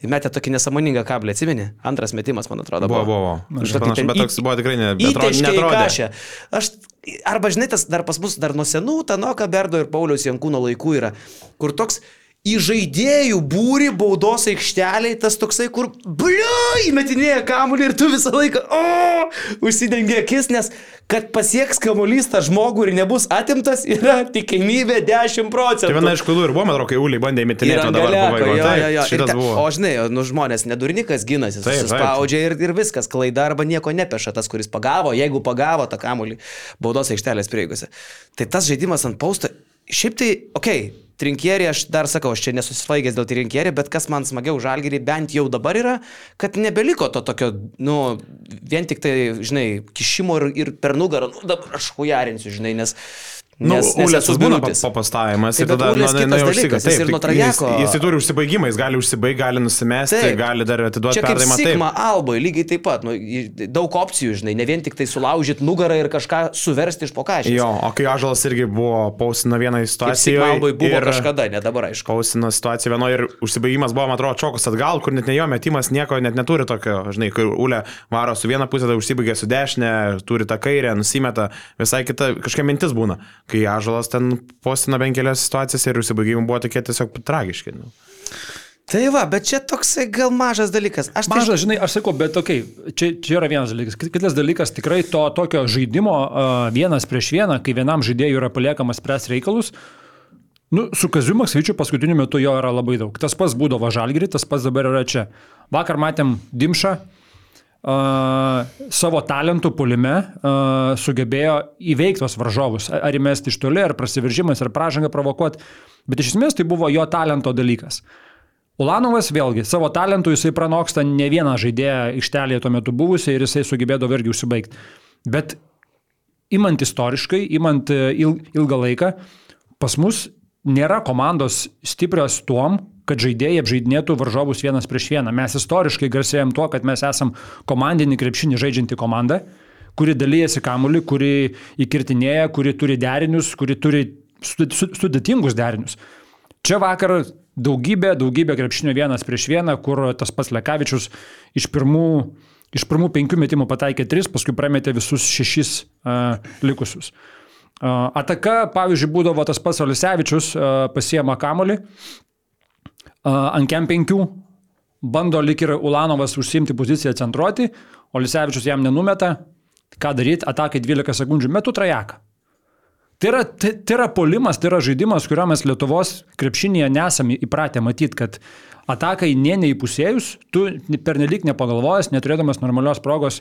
Įmetė tokį nesąmoningą kablį, atsimeni? Antras metimas, man atrodo, Buvo, buvo. buvo. Aš tokį panašu, bet toks buvo tikrai ne, netrodė. Aš, arba žinai, tas dar pas mus dar nuo senų, Tanoka Berdo ir Pauliaus Jankūno laikų yra, kur toks į žaidėjų būri baudos aikšteliai, tas toksai, kur, bliu, įmetinėja kamuolį ir tu visą laiką, o, užsidengia akis, nes kad pasieks kamuolys tą žmogų ir nebus atimtas, yra tikimybė 10 procentų. Tai viena iš klaidų ir buvo, man atrodo, kai Uliai bandė Ir įmetinėti, o dabar pabaigo. jo, jo, jo. Te- buvo. O žinai, nu žmonės nedurnikas taip. susispaudžia ir, ir viskas, klaida arba nieko nepeša tas, kuris pagavo, jeigu pagavo tą kamulį baudos aikštelės prieigose. Tai tas žaidimas ant pausto, šiaip tai, okei, okay, trinkierį, aš dar sakau, aš čia nesusiflaigęs dėl trinkierį, bet kas man smagiau žalgerį bent jau dabar yra, kad nebeliko to tokio, nu, vien tik tai, žinai, kišimo ir, ir per nugarą, nu, dabar aš hujarinsiu, žinai, nes... Nu, nes, nes Ulės esu būna papastavimas ir Taip, tada nu, nu, užsiga. jis ir nuo Trajeko- Jis, jis turi užsibaigimą, jis gali užsibaigti, gali nusimesti, Taip. gali dar atiduoti perdavimą. Sigma Alboje lygiai taip pat, nu, daug opcijų, žinai, ne vien tik tai sulaužyti nugarą ir kažką suversti iš pokašės. Jo, o kai Ažalas irgi buvo pausino vieną situaciją. Alboje buvo ir... kažkada, ne dabar aišku. Pausino situaciją vienoje ir užsibaigimas buvo, man atrodo, čokus atgal, kur net ne jo metimas nieko net neturi tokio, žinai, kur Ulė varo su viena pusė, tada užsibaigė su dešinė, turi tą kairę, nusimeta, visai kita kažkokia mintis būna. Kai Ažalas ten pausino bent kelias situacijas ir užsibaigimai buvo tokie tiesiog tragiški. Nu. Tai va, bet čia toksai gal mažas dalykas. Aš tai Mažas, žinai, aš sakau, bet okei, okay, čia, čia yra vienas dalykas. Kit- Kitas dalykas, tikrai to tokio žaidimo uh, vienas prieš vieną, kai vienam žaidėjui yra paliekamas spręs reikalus, Nu, su Kaziu Maksvyčiu paskutiniu metu jo yra labai daug. Tas pats būdavo Žalgiri, tas pats dabar yra čia. Vakar matėm Dimšą, uh, savo talentų pulime uh, sugebėjo įveikti tos varžovus. Ar įmesti iš toli, ar prasiveržimas, ar pražangą provokuoti. Bet iš esmės tai buvo jo talento dalykas. Ulanovas vėlgi savo talentų jisai pranoksta ne vieną žaidėją aikštelėje tuo metu buvusią ir jisai sugebėdavo irgi užsibaigti. Bet imant istoriškai, imant ilgą laiką, pas mus nėra komandos stiprios tuom, kad žaidėjai apžaidinėtų varžovus vienas prieš vieną. Mes istoriškai garsėjom tuo, kad mes esam komandinį krepšinį žaidžianti komanda, kuri dalyjasi kamuolį, kuri įkirtinėja, kuri turi derinius, kuri turi sudėtingus derinius. Čia vakar daugybė, daugybė krepšinio vienas prieš vieną, kur tas pats Lekavičius iš pirmų, iš pirmų penkių metimų pataikė tris, paskui prametė visus šešis uh, likusius. Ataka, pavyzdžiui, būdavo tas pats Olisevičius, pasiema kamolį ant kem penkių, bando lik ir Ulanovas užsimti poziciją centruoti, Olisevičius jam nenumeta, ką daryti, atakai 12 sekundžių, metu trajeką. Tai yra, tai, tai yra polimas, tai yra žaidimas, kurio mes Lietuvos krepšinėje nesame įpratę matyti, kad atakai nė neįpusėjus, tu pernelik nepagalvojęs, neturėdamas normalios progos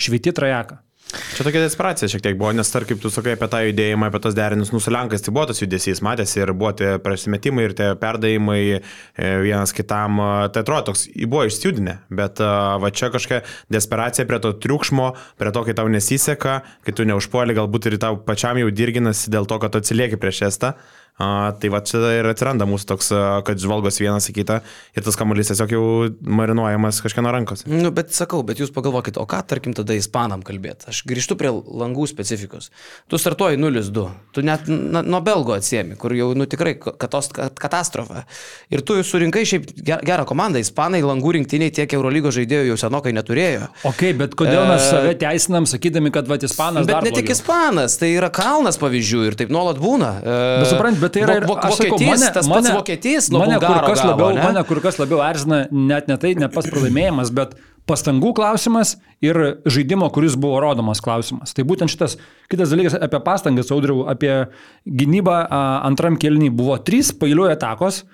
šviti trajeką. Čia tokia desperacija šiek tiek buvo, nes tarp kaip tu sakai apie tą judėjimą, apie tos derinius, nusilenkas, tai buvo tas judesys, matėsi ir buvo tie prasimetimai ir tie perdavimai e, vienas kitam, tai atrodo toks, buvo išsiudinę, bet va čia kažkokia desperacija prie to triukšmo, prie to, kai tau nesiseka, kai tu neužpuoli, galbūt ir tau pačiam jau dirginasi dėl to, kad atsilieki prieš estą. A, tai va čia ir atsiranda mūsų toks, kad žvalgos vienas į kitą ir tas kamuolys tiesiog jau marinuojamas kažkieno rankose. Nu, bet sakau, bet jūs pagalvokit, o ką tarkim tada ispanam kalbėti? Aš grįžtu prie langų specifikos. Tu startuoji 0-2, tu net nuo belgo atsiemi, kur jau nu, tikrai katos, katastrofa. Ir tu surinkai šiaip gerą komandą, ispanai langų rinktiniai tiek Eurolygos žaidėjų jau senokai neturėjo. Ok, bet kodėl mes save teisinam, sakydami, kad va, ispanas. Bet ne tik ispanas, tai yra kalnas pavyzdžių ir taip nuolat būna. Bet suprant, bet tai yra ir vokietijas, tas mane, pats vokietijas, mane, kur kas gavo, labiau, ne? mane kur kas labiau erzina net ne tai, ne pas pralaimėjimas, bet pastangų klausimas ir žaidimo, kuris buvo rodomas klausimas. Tai būtent šitas kitas dalykas apie pastangas, audriau, apie gynybą antram kelnį buvo trys pailiui atakos,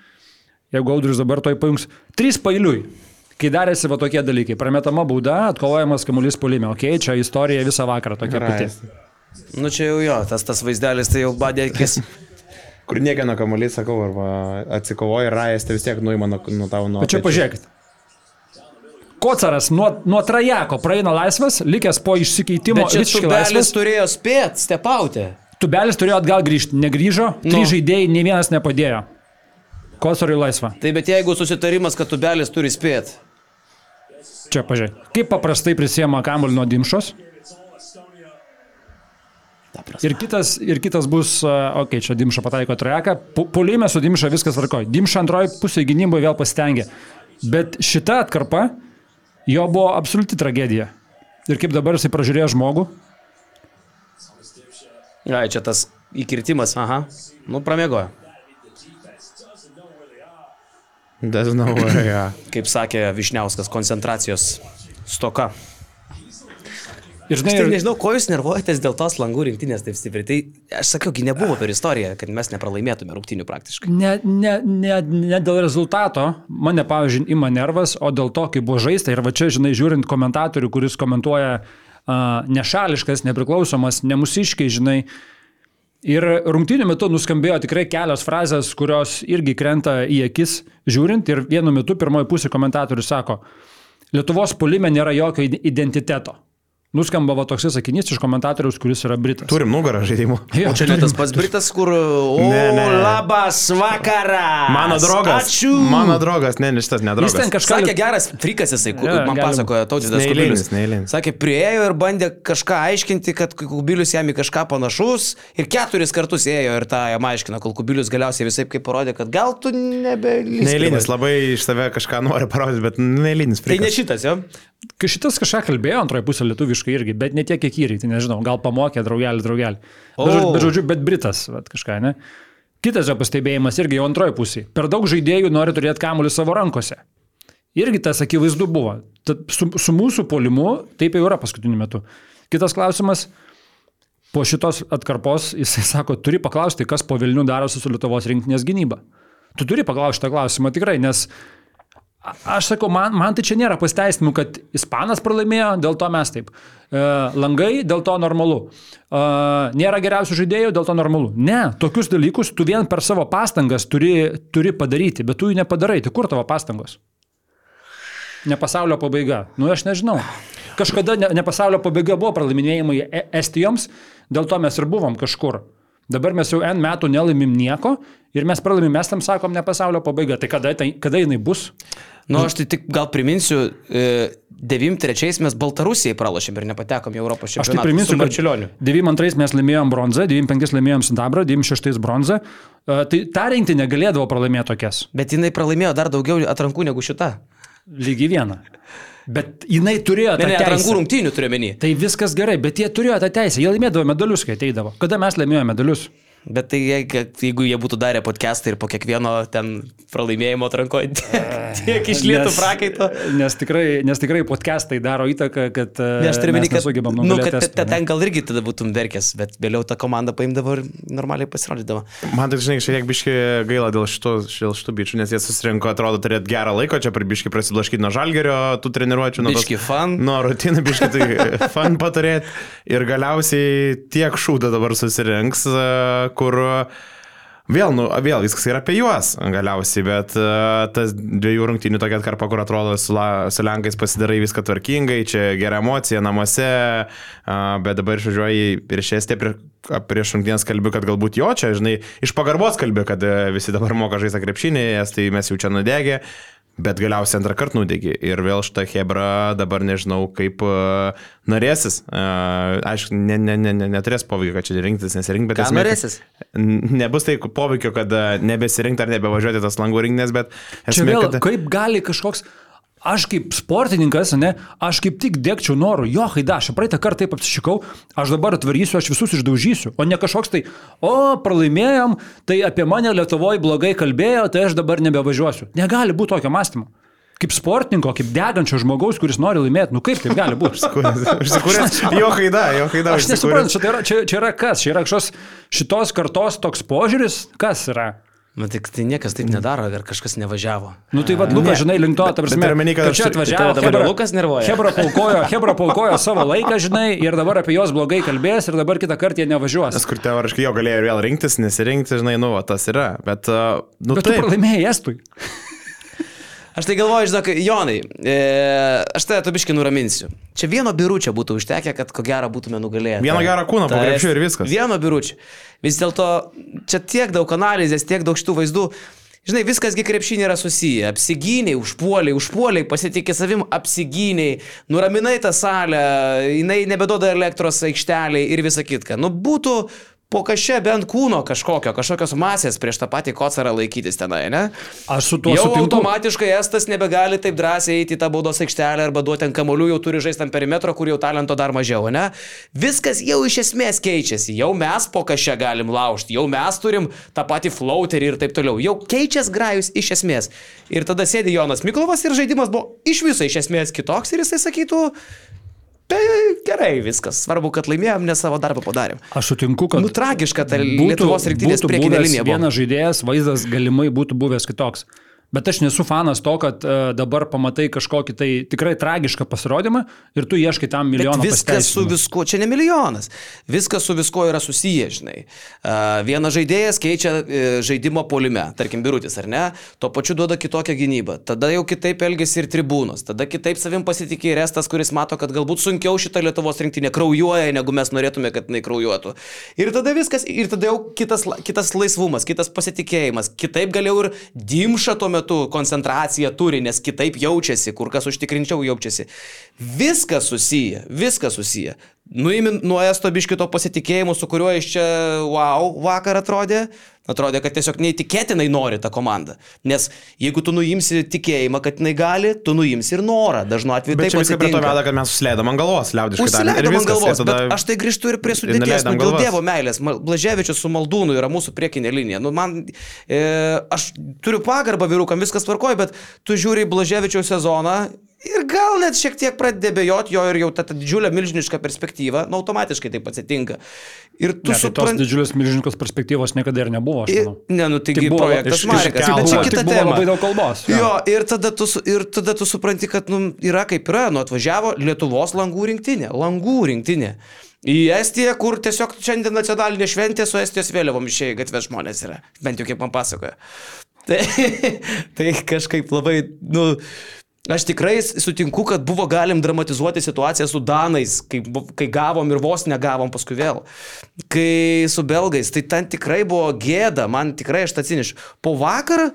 jeigu audrius dabar toj pajungs, trys pailiui. Kai darėsi va tokie dalykai, prametama bauda, atkovojamas kamuolys polime, okei, okay, čia istorija visą vakarą tokia pati. Nu čia jau jo, tas, tas vaizdelis tai jau badė akis. <laughs> kur niekieno kamuolys, sakau, arba atsikovoja ir rajas, tai vis tiek nuima nuo, nuo tavo nuo... Bet čia pažiūrėkit. Kocaras nuo, nuo trajako praeina laisvas, likęs po išsikeitimo. Čia tubelis turėjo spėt, stepauti. Tubelis turėjo atgal grįžti, negrįžo, nu. trys žaidėjai, nei vienas nepadėjo. Kocarui laisva. Tai bet jeigu susitarimas, kad tubelis turi spėt. Čia pažiūrėk, kaip paprastai prisiema kamuolį nuo dimšos. Ir kitas, ir kitas bus, okei, okay, čia Dimša pataiko trajeką, polime su Dimša viskas tvarkoja. Dimša antroji pusė gynyboje vėl pasitengė. Bet šita atkarpa jo buvo absoliuti tragedija. Ir kaip dabar jisai pražiūrėjo žmogų. Ai, čia tas įkirtimas, aha, nu pramiegojo. Doesn't know where, yeah. Kaip sakė Višniauskas, koncentracijos stoka. Ir žinai, aš tai nežinau, ko jūs nervuojatės dėl tos langų rinktinės taip stipriai. Tai aš sakiau, gi nebuvo per istoriją, kad mes nepralaimėtume rungtinių praktiškai. Ne, ne, ne, ne dėl rezultato, mane, pavyzdžiui, ima nervas, o dėl to, kaip buvo žaista. Ir va čia, žinai, žiūrint komentatorių, kuris komentuoja uh, nešališkas, nepriklausomas, nemusiškai, žinai. Ir rungtynių metu nuskambėjo tikrai kelios frazės, kurios irgi krenta į akis žiūrint. Ir vienu metu pirmoji pusė komentatorius sako, Lietuvos polime nėra jokio identiteto. Nuskamba va toks sakinys iš komentatoriaus, kuris yra Britas. Turim nugarą žaidimų. Jo, čia ne tas pats Britas, kur... O, ne, ne. labas vakaras. Mano draugas. Ačiū. Mano draugas, ne, ne šitas nedraugas. Jis ten kažką... Sakė geras frikas jisai, ja, man galim. pasakojo Tautvydas Kubilius. Neįlinis. Sakė, priejo ir bandė kažką aiškinti, kad Kubilius jam į kažką panašus. Ir keturis kartus ėjo ir tą jam aiškino, kol Kubilius galiausiai visai kaip parodė, kad gal tu nebelysi. Neįlinis, labai iš save kažką nori parodyti, bet neįlinis frikas. Tai ne šitas, jo? Šitas kažką kalbėjo antroje pusėje lietuviškai irgi, bet ne tiek, kiek įryti, tai nežinau, gal pamokė draugelį, draugelį. Bet, oh. bet žodžiu, bet Britas, bet kažką, ne? Kitas jo pastebėjimas irgi jau antroje pusėje. Per daug žaidėjų nori turėti kamuolį savo rankose. Irgi tas akivaizdu buvo. Tad su, su mūsų polimu taip jau yra paskutiniu metu. Kitas klausimas, po šitos atkarpos jisai sako, turi paklausti, kas po Vilnių darosi su Lietuvos rinktinės gynyba. Tu turi paklausti tą klausimą tikrai, nes aš sakau, man, man tai čia nėra pasteisinimų, kad Ispanas pralaimėjo, dėl to mes taip. E, langai, dėl to normalu. E, nėra geriausių žaidėjų, dėl to normalu. Ne, tokius dalykus tu vien per savo pastangas turi, turi padaryti, bet tu jų nepadarai. Tai kur tavo pastangos? Ne pasaulio pabaiga. Nu, aš nežinau. Kažkada ne, ne pasaulio pabaiga buvo pralaiminėjimai E- Estijoms, dėl to mes ir buvom kažkur. Dabar mes jau N metų nelaimim nieko ir mes pralaimim, mes tam sakom ne pasaulio pabaiga. Tai kada, tai kada jinai bus? Nu, aš tai tik gal priminsiu, e, 93 mes Baltarusijai pralašėm ir nepatekom į Europos Aš tai čempionatą. priminsiu, kad Marčiulioniu. 92 mes laimėjom bronzą, 95 laimėjom sidabrą, 96 bronzą. E, Tai ta rinktinė galėdavo pralaimėti tokias. Bet jinai pralaimėjo dar daugiau atrankų negu šita. Lygiai vieną. Bet jinai turėjo Ne, tą ne, atrankų teisę. rungtynių turiu menį. Tai viskas gerai, bet jie turėjo tą teisę. Jie laimėdavo medalius, kai ateidavo. Kada mes laimėjome medalius? Bet tai kad jeigu jie būtų darę podcastą ir po kiekvieno ten pralaimėjimo atrankoje <laughs> tiek išlėtų Nes- prakaito. Nes tikrai, nes tikrai podcastai daro įtaką, kad Ne, aš turiu menį, kad, nesugebam nu, kad Estų, te- ne? ten gal irgi tada būtum verkęs, bet vėliau ta komanda paimdavo ir normaliai pasirodydavo. Man tai, žinai, šiek tiek biški gaila dėl šitų, dėl šitų bičių, nes jie susirinko, atrodo, turėti gerą laiką, čia per biški prasiblaškyti nuo žalgerio, tų treniruočių, nuo, Biški fun. nuo rutinų, biški tai <laughs> fan paturėti. Ir galiausiai tiek šūdo dabar susirinks, e, kur Vėl, nu, vėl viskas yra apie juos galiausiai, bet uh, tas dviejų rungtynių tokia atkarpa, kur atrodo su, la, su Lenkais pasidarai viską tvarkingai, čia gera emocija namuose, uh, bet dabar išvažiuoji prieš Estiją, prie, prieš rungtynės kalbi, kad galbūt jo čia, žinai, iš pagarbos kalbi, kad uh, visi dabar moka žaisti krepšinį, tai mes jau čia nudegė. Bet galiausiai antrą kartą nudegi. Ir vėl šitą Hebra dabar nežinau, kaip uh, norėsis. Uh, aišku, ne, ne, ne, ne, neturės poveikio, kad čia rinktis, nesirinkti, bet Ką esmė, norėsis? Nebus tai poveikio, kad e, nebesirinkti ar nebevažiuoti tas langų rinkinės, bet esmė, vėl, kad... kaip gali kažkoks... Aš kaip sportininkas, ne, aš kaip tik dėkčiau noru, jo, haida, aš praeitą kartą taip apsišikau, aš dabar atvarysiu, aš visus išdaužysiu, o ne kažkoks tai, o, pralaimėjom, tai apie mane Lietuvoje blogai kalbėjo, tai aš dabar nebevažiuosiu. Negali būti tokio mąstymo. Kaip sportininko, kaip degančio žmogaus, kuris nori laimėti, nu kaip taip gali būti? Užsikūręs, jo haida, jo haida. Aš nesuprantu, čia, čia, čia yra kas, čia yra kažkoks šitos kartos toks požiūris, kas yra. Na tik tai niekas taip nedaro, ar kažkas nevažiavo. Nu tai vad, Lukas, žinai, link to, ta prasme, omeny, kad kad čia atvažiavo, dabar Hebra- Lukas nervuoja? Hebra paukojo, Hebra paukojo savo laiką, žinai, ir dabar apie juos blogai kalbės, ir dabar kitą kartą jie nevažiuos. Nes kur teoriškai jo galėjo ir vėl rinktis, nesirinkti, žinai, nu, va, tas yra. Bet, uh, nu, Bet tu taip. pralaimėjai Estui. Aš tai galvoju, žinok, Jonai, e, aš tave tu biškai nuraminsiu. Čia vieno biručio būtų užtekę, kad ko gero būtume nugalėję. Vieno gero kūno krepšiu est- ir viskas. Vieno biručio. Vis dėlto čia tiek daug analizės, tiek daug šitų vaizdų. Žinai, viskasgi krepšinė yra susiję. Apsigyniai, užpuoliai, užpuoliai, pasitikė savim, apsigyniai, nuraminai tą salę, jinai nebedoda elektros aikšteliai ir visa kitka. Nu, būtų po kažkia bent kūno kažkokio, kažkokios masės prieš tą patį kocarą laikytis tenai, ne? Aš su tuo Jau sutinku. automatiškai Estas nebegali taip drąsiai eiti į tą baudos aikštelę arba duoti ant kamolių, jau turi žaisti ant perimetro, kur jau talento dar mažiau, ne? Viskas jau iš esmės keičiasi, jau mes po kažką galim laužti, jau mes turim tą patį flauterį ir taip toliau, jau keičiasi grajus iš esmės. Ir tada sėdi Jonas Miklovas ir žaidimas buvo iš viso iš esmės kitoks ir jisai sakytų, tai gerai viskas, svarbu, kad laimėjom, nes savo darbą padarėm. Aš sutinku, kad Nu tragiška ta Lietuvos rinktinės būtų priekinė linija. Vienas žaidėjas, vaizdas galimai būtų buvęs kitoks. Bet aš nesu fanas to, kad uh, dabar pamatai kažkokį tai tikrai tragišką pasirodymą ir tu ieškai tam Bet milijoną viskas su viskuo, čia ne milijonas, viskas su viskuo yra susiję, žinai. Uh, vienas žaidėjas keičia uh, žaidimo polime, tarkim, birutis, ar ne, tuo pačiu duoda kitokią gynybą, tada jau kitaip elgesi ir tribūnos, tada kitaip savim pasitikė ir estas, kuris mato, kad galbūt sunkiau šitą Lietuvos rinktinė kraujuoja, negu mes norėtume, kad jinai kraujuotų. Ir tada viskas, ir tada jau kitas, kitas laisvumas, kitas pasitikėjimas, kitaip galėjau ir dimša tuo metu koncentraciją turi, nes kitaip jaučiasi, kur kas užtikrinčiau jaučiasi. Viskas susiję, viskas susiję. Nuimin nuo esto biškito pasitikėjimo, su kuriuo iš čia, wow, vakar atrodė, atrodė, kad tiesiog neįtikėtinai nori tą komandą. Nes jeigu tu nuimsi tikėjimą, kad jinai gali, tu nuimsi ir norą. Dažnu atveju Bet taip čia viską prie to veda, kad mes susileidom ant galvos, liaudiškai tariant. Užsileidom ant galvos, tada... bet aš tai grįžtu ir prie sudėties, nu, dėl. Dievo meilės. Blaževičius su Maldūnu yra mūsų priekinė linija. Nu, man, e, aš turiu pagarbą vyrukam, viskas tvarkoja, bet tu žiūri Blaževičiaus sezoną Ir gal net šiek tiek pradedi bejoti jo ir jau ta, ta didžiulė milžiniška perspektyva, nu, automatiškai taip atsitinka. Ir tu Ne, tai tos supranti... didžiulės milžininkos perspektyvos niekada ir nebuvo, manau. Ne, nu taigi Tik buvo projektas iškelta. bet čia kita tema. labai daug kalbos, jo. Jo, ir tada, tu, ir tada tu supranti, kad nu, yra kaip yra, nu atvažiavo Lietuvos langų rinktinė, langų rinktinė. Į Estiją, kur tiesiog šiandien nacionalinė šventė su Estijos vėliavom išėjai gatvės žmonės yra. Bent jau kaip man pasakoja. <laughs> Tai, tai kažkaip labai, nu, aš tikrai sutinku, kad buvo galim dramatizuoti situaciją su Danais, kai, kai gavom ir vos negavom paskui vėl. Kai su belgais, tai ten tikrai buvo gėda, man tikrai aš tą atsinišu. Po vakarą,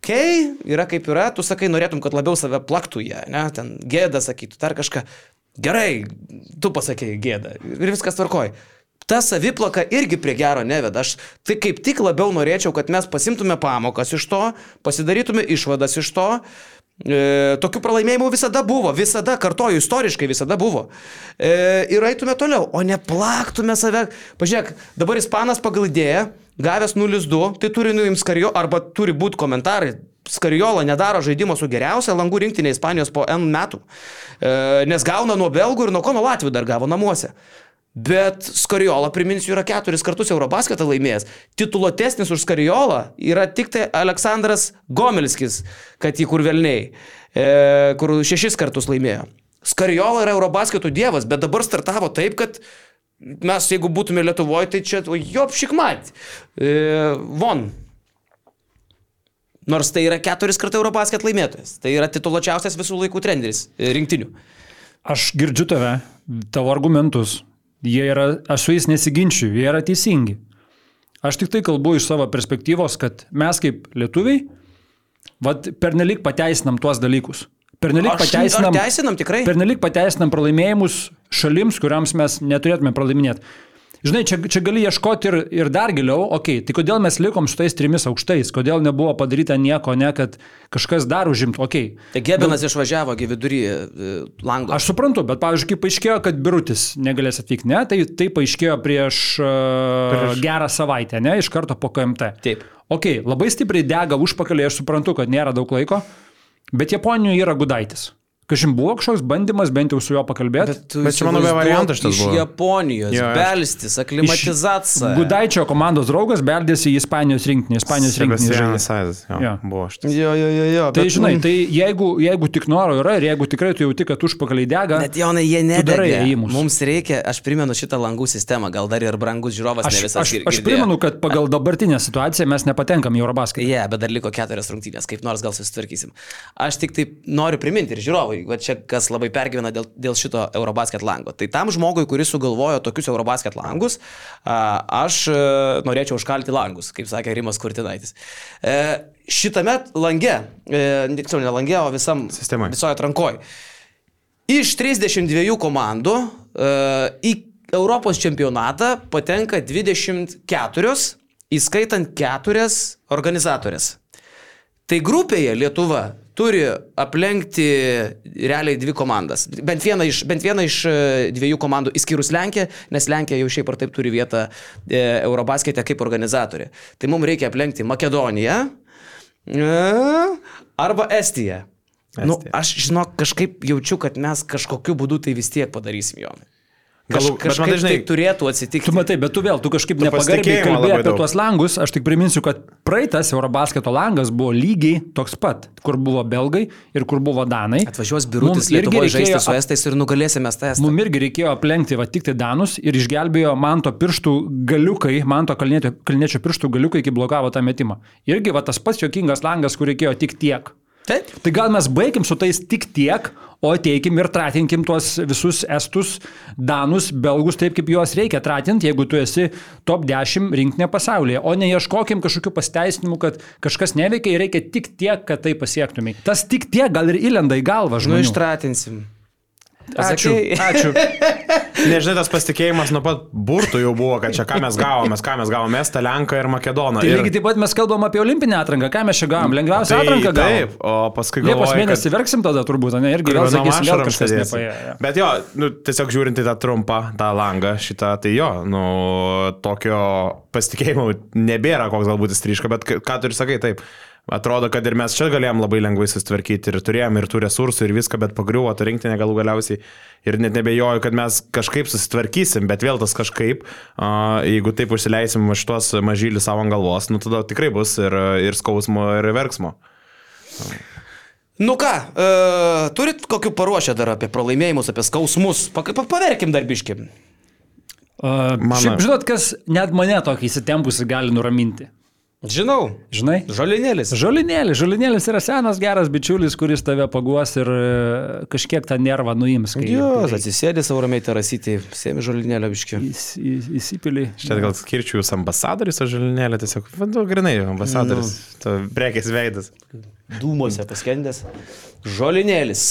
okei, okay, yra kaip yra, tu sakai, norėtum, kad labiau save plaktų jie, ne, ten gėda sakytų, dar kažką. Gerai, tu pasakėjai gėdą ir viskas tvarkoj. Ta saviplaka irgi prie gero neveda. Aš tai kaip tik labiau norėčiau, kad mes pasimtume pamokas iš to, pasidarytume išvadas iš to. E, tokių pralaimėjimų visada buvo, visada, kartoju, istoriškai visada buvo. E, ir eitume toliau, o ne plaktume save. Pažiūrėk, dabar ispanas pagal idėją, gavęs 0-2, tai turi nuims karijo, arba turi būti komentarai. Skariola nedaro žaidimo su geriausia langų rinktinė Ispanijos po N metų, e, nes gauna nuo belgų ir nuo ko nuo Latvijų dar gavo namuose. Bet Skariola, priminsiu, yra keturis kartus Eurobasketą laimėjęs. Tituluotesnis už Skariolą yra tik tai Aleksandras Gomelskis, kad jį kur velniai, e, kur šešis kartus laimėjo. Skariola yra Eurobasketų dievas, bet dabar startavo taip, kad mes, jeigu būtume Lietuvoje, tai čia jop šikmat. E, von. Nors tai yra keturis kartų Eurobasket laimėtojas. Tai yra tituluočiausias visų laikų treneris e, rinktinių. Aš girdžiu tave, tavo argumentus. Jie yra, aš su jais nesiginčiu, jie yra teisingi. Aš tik tai kalbu iš savo perspektyvos, kad mes kaip lietuviai, vad pernelik pateisinam tuos dalykus. Pernelik Aš- pateisinam, ar teisinam tikrai? pernelik pateisinam pralaimėjimus šalims, kuriams mes neturėtume pralaiminėti. Žinai, čia, čia gali ieškoti ir, ir dar giliau, okei, okay, tai kodėl mes likom su tais trimis aukštais, kodėl nebuvo padaryta nieko, ne, kad kažkas dar užimtų, okei. Okay. Tai Gebenas išvažiavo gi vidury e, lango. Aš suprantu, bet pavyzdžiui, kai paaiškėjo, kad birutis negalės atvykti, ne, tai tai paaiškėjo prieš, prieš... Prieš- gerą savaitę, ne, iš karto po KMT. Taip. Ok, labai stipriai dega užpakalį, aš suprantu, kad nėra daug laiko, bet Japonijoje yra gudaitis. Kažin buvo kažkoks bandymas bent jau su juo pakalbėti. tu Bet čia, įsivaizduok variantų šitas iš buvo. Japonijos, Jo, belstis, aklimatizacija. Gudaičio komandos draugas beldėsi į Ispanijos rinktinį. Ispanijos Saizas, jo, Jo. buvo šitas. Jo, jo, jo, jo. Tai bet, žinai, mm, tai jeigu, jeigu tik noro yra ir jeigu tikrai tu jauti, kad užpakaliai dega, Bet Jonai, jie nedega. Mums reikia, aš primenu šitą langų sistemą, gal dar ir brangus žiūrovas aš, ne aš, gir- aš girdėjo. primenu, kad pagal dabartinę situaciją mes nepatenkam į Eurobasketą. Jie, yeah, bet dar liko keturias rungtynės, kaip nors gal susitvarkysim. Aš tik taip noriu priminti ir žiūrovai, va čia kas labai pergyvena dėl, dėl šito Eurobasket lango. Tai tam žmogui, kuris sugalvojo tokius Eurobasket langus, aš e, norėčiau užkalti langus, kaip sakė Rimas Kurtinaitis. E, Šitame lange, e, tiksliau ne lange, o visam Sistemoj. visoje atrankoje. Iš 32 komandų į Europos čempionatą patenka 24, įskaitant 4 organizatorės. Tai grupėje Lietuva turi aplenkti realiai dvi komandas. Bent vieną iš, bent vieną iš e, dviejų komandų, išskyrus Lenkiją, nes Lenkija jau šiaip ar taip turi vietą e, Eurobaskete kaip organizatorė. Tai mums reikia aplenkti Makedoniją e, arba Estiją. Nu, Estija. aš žinok, kažkaip jaučiu, kad mes kažkokiu būdu tai vis tiek padarysim, Jonai. Kaž, bet kažkaip matai, žinai, tai turėtų atsitikti. Tu matai, bet tu vėl, tu kažkaip nepagarbiai pasitikėjimo kalbėjai apie daug. tuos langus. Aš tik priminsiu, kad praeitas Eurobasketo langas buvo lygiai toks pat, kur buvo belgai ir kur buvo danai. Atvažiuos irgi Lietuvoje žaisti su estais ir nugalėsime estą. Mums irgi reikėjo aplenkti va tik tai danus ir išgelbėjo manto pirštų galiukai, manto kalniečio, kalniečio pirštų galiukai, kai blokavo tą metimą. Irgi va tas pats jokingas langas, kur reikėjo tik tiek. Taip. Tai gal mes baigim su tais tik tiek, o ateikim ir tratinkim tuos visus estus, danus, belgus taip, kaip juos reikia tratinti, jeigu tu esi top 10 rinkinė pasaulyje, o neieškokim kažkokių pasteisinimų, kad kažkas neveikia ir reikia tik tiek, kad tai pasiektumai. Tas tik tiek gal ir įlenda į galvą Nu, žmonių. ištratinsim. Ačiū. Ačiū. Nežinai, tas pasitikėjimas nuo pat burtų jau buvo, kad čia ką mes gavome, ką mes gavome, Estą, Lenką ir Makedoną. Tai ir... lygiai taip pat mes kalbam apie olimpinę atranką, ką mes čia gavom. Lengviausią Tai atranką gavom. Taip, o paskui Liepos galvoju, mėnesį verksim tada turbūt, ne? Irgi vėl sakysim, gal kažkas nepaėjo. Bet jo, nu, tiesiog žiūrint į tą trumpą, tą langą, šitą, tai jo, nu, tokio pasitikėjimo nebėra, koks galbūt jis ryška, bet ką- ką tu ir sakai, taip. Atrodo, kad ir mes čia galėjom labai lengvai susitvarkyti ir turėjom ir tų resursų ir viską, bet pagriuvo ta rinktinė galų galiausiai. Ir net nebejoju, kad mes kažkaip susitvarkysim, bet vėl tas kažkaip, a, jeigu taip užsileisim šitos mažylį savo ant galvos, nu tada tikrai bus ir, ir skausmo, ir verksmo. Nu ką, e, turit kokiu paruošę dar apie pralaimėjimus, apie skausmus? Pa, pa, paverkim darbiškim. Uh, šiaip, žinot, kas net mane tokį įsitempusi gali nuraminti. Žinau, Žinai? žolinėlis. Žolinėlis. Žolinėlis yra senas geras bičiulis, kuris tave paguos ir e, kažkiek tą nervą nuims. kai atsisėdė savo ramiai terasyti, sėmi žolinėlio biškiu. įs- į- Įsipili. Štai gal skirčiau jūs ambasadorius, o žalinėlė tiesiog, vandu, grinai, ambasadoris, nu. prekės veidas. Dūmose paskendęs. Žolinėlis.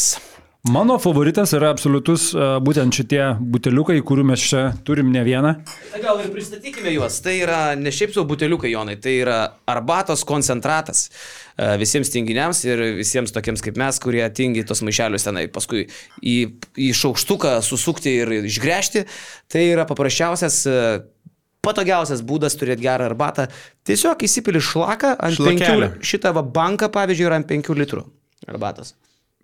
Mano favoritas yra absoliutus e, būtent šitie buteliukai, kurių mes čia turim ne vieną. Na gal ir pristatykime juos. Tai yra ne šiaip savo buteliukai, Jonai, tai yra arbatos koncentratas e, visiems tinginiams ir visiems tokiems kaip mes, kurie tingi tos maišelius tenai paskui į, į šaukštuką susukti ir išgręžti. Tai yra paprasčiausias e, patogiausias būdas turėti gerą arbatą. Tiesiog įsipili šlaką ant Šlakelį. 5 šitą va banką, pavyzdžiui, yra ant 5 litrų arbatos.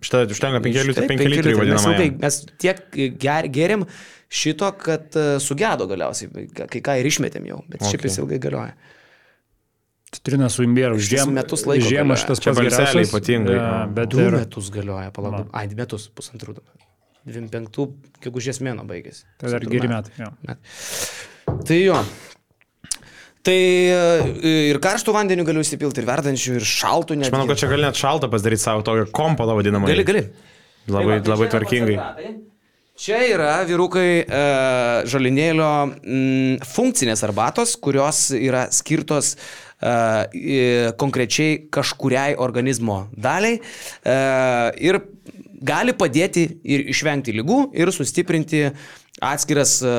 Štai užtenka 5 litrų, Taip, 5 penki litrų. Mes, vadinamą. ilgai- mes tiek ger, geriam šito, kad e, sugedo galiausiai, kai ką ir išmetėm jau, bet okay. šiaip jis ilgai galioja. Citrina su imbieru. Žiemą metus laiko Žiemą šitas pats geriausias, ypatingai, jo. Bet Du ir, metus galioja, palauk, ai, metus, pusantrų. 25 gegužės mėno baigėsi. tai dar geri metai. jo. Met. Tai jo. Tai e, ir karštų vandenių galiu įsipilti, ir verdančių, ir šaltų net. Aš manau, kad čia gali net šaltą pasidaryti savo tokio kompotą vadinamą. Gali, gali. Labai, Tai va, tai labai tvarkingai. Čia yra vyrukai e, žalinėlio m, funkcinės arbatos, kurios yra skirtos e, konkrečiai kažkuriai organizmo daliai e, ir gali padėti ir išvengti lygų ir sustiprinti atskiras e,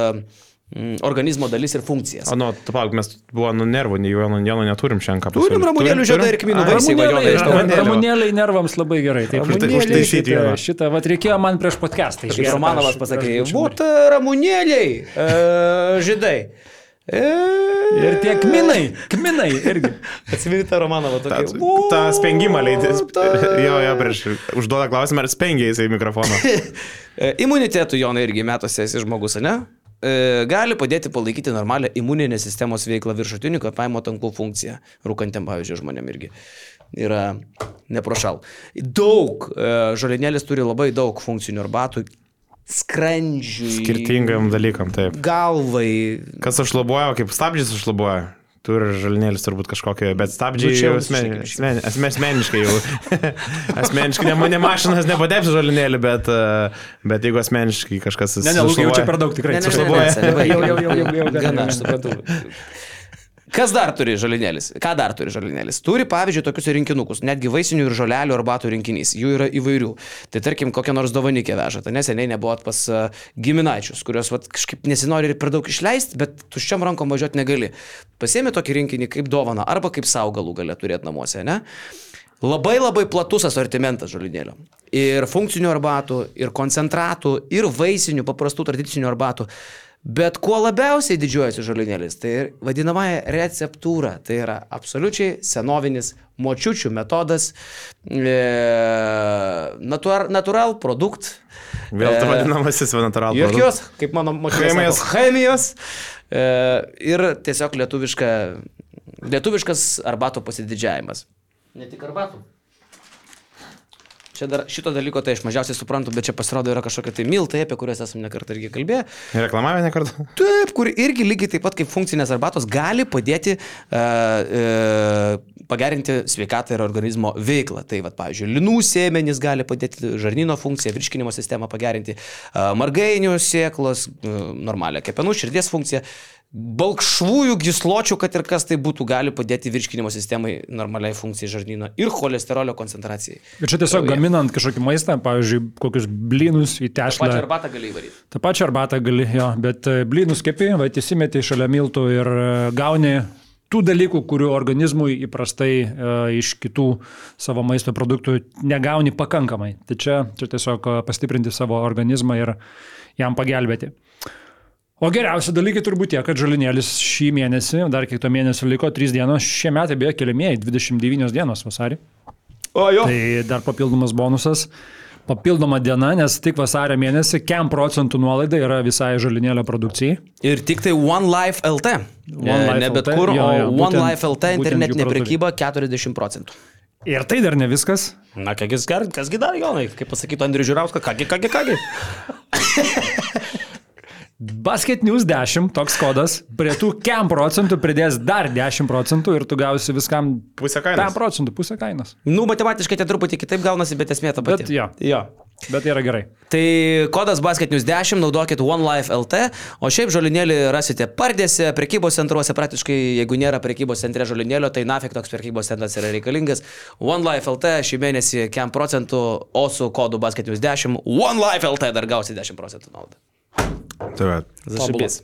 organizmo dalis ir funkcijas. O, nu, tapauk, mes buvo nu nervų, nei vieno vieno neturim šiandien ką Turim pasiūlyt. ramunėlių žiedai ir kmynų Ai, vaisiai. va, Jonai, iš tavo ramunėlių. Ramunėliai nervams labai gerai. Taip, Ramunėliai. šitą- Užtaisyti šitą, šitą, va, reikėjo man prieš podcastą. Išgert, Romanovas pasakė, būt ramunėliai, e, žydai. E, Ir tie kminai, kminai irgi. Atsimeni tą Romanovą Ta, tokį. ta spengimą leidys. Ta- <laughs> Jo, jo, prieš užduoda klausimą, ar spengia jisai mikrofoną. <laughs> E, Imunitetų Jonai irgi metuose esi žmogus, ne? E, Gali padėti palaikyti normalią imuninės sistemos veiklą viršutinių kvepavimo tankų funkciją. Rūkantiem, pavyzdžiui, žmonėm irgi yra neprošal. Daug, e, žolinėlis turi labai daug funkcinių arbatų, skrandžiui, Skirtingam dalykam, taip. galvai. Kas užlabuoja, kaip stabdžiais užlabuoja. Turi žalinėlis turbūt kažkokie, bet stabdžiai Nu, čia jau šiaip- asmeni, asmeni, asmeniškai jau. <laughs> asmeniškai ne, ne mašinas nepadėpsi žalinėlį, bet, e, bet jeigu asmeniškai kažkas... Ne, ne, Lukai, jau čia per daug tikrai. Ne, ne, ne, ne, ne, ne, Jau, jau, jau, jau, jau, Gana, aš suprantu. Kas dar turi žalinėlis? Ką dar turi žalinėlis? Turi, pavyzdžiui, tokius rinkinukus, netgi vaisinių ir žolelių arbatų rinkinys. Jų yra įvairių. Tai tarkim, kokią nors dovanikė vežate. Neseniai nebuvot pas uh, giminaičius, kuriuos vat, kažkaip nesinori ir per daug išleisti, bet tuščiam rankom važiuoti negali. Pasiemi tokį rinkinį kaip dovana arba kaip saugalų galė turėti namuose, ne? Labai labai platus asortimentas žolinėlio. Ir funkcinių arbatų, ir koncentratų, ir vaisinių, paprastų tradicinių arbatų. Bet kuo labiausiai didžiuojasi žolinėlis, tai vadinamąją receptūrą. Tai yra absoliučiai senovinis močiučių metodas, e, natural, natural produkt. Vėl E, vadinamasis natūral. Jokios, kaip mano močiutė. Chemijos. sako, Chemijos. E, ir tiesiog lietuviška, lietuviškas arbato pasididžiavimas. Ne tik arbatų. Čia dar šito dalyko tai aš mažiausiai suprantu, bet čia pasirodo yra kažkokie tai miltai, apie kuriuos esame nekartą irgi kalbėję. Reklamavę nekartą? Taip, kur irgi lygiai taip pat kaip funkcinės arbatos gali padėti uh, uh, pagerinti sveikatą ir organizmo veiklą. Tai, va, pavyzdžiui, linų sėmenys gali padėti žarnyno funkciją, virškinimo sistemą pagerinti, margainių sėklos, normalią kepenų, širdies funkciją. Balkšvųjų gisločių, kad ir kas tai būtų, gali padėti virškinimo sistemai normaliai funkcijai žarnyno ir cholesterolio koncentracijai. Ir čia tiesiog gaminant kažkokį maistą, pavyzdžiui, kokius blynus į Pačią tešlą. arbatą gali įvaryti. Ta pačia arbatą gali, jo, bet e, blynus kepi, va, įsimeti šalia miltų ir e, gauni tų dalykų, kurių organizmui įprastai e, iš kitų savo maisto produktų negauni pakankamai. Tai čia, čia tiesiog e, pastiprinti savo organizmą ir jam pagelbėti. O geriausi dalykai turbūt tie, kad žalinėlis šį mėnesį, dar kiek to mėnesio liko, 3 dienos, šie metai beje keliamieji, 29 dienos vasarį. O jo. Tai dar papildomas bonusas, papildoma diena, nes tik vasario mėnesį kem procentų nuolaida yra visai žalinėlio produkcijai. Ir tik tai One Life LT. One ne, Life ne bet LT, kur, jo, jo, One būtent- Life LT internetinė prekyba 40 procentų. Ir tai dar ne viskas. Na, kągi, kasgi dar, Jonai, kaip pasakytų Andrius Žiūrauskas, kągi, kągi, kągi. <laughs> Basket News 10, toks kodas, prie tų kem procentų pridės dar 10 procentų ir tu gausi viskam Pusę 5 kainos. procentų, pusę kainos. Nu, matematiškai tai truputį kitaip gaunasi, bet esmė ta pati. Bet jo. jo. Bet yra gerai. Tai kodas Basket News 10, naudokit OneLife LT, o šiaip žolinėlį rasite pardėse, prekybos centruose, praktiškai jeigu nėra prekybos centre žolinėlio, tai nafik toks prekybos centras yra reikalingas. OneLife LT šį mėnesį 10 procentų, o su kodu Basket News 10, OneLife LT dar gausi 10 procentų naudą. Tai va. Zašibės.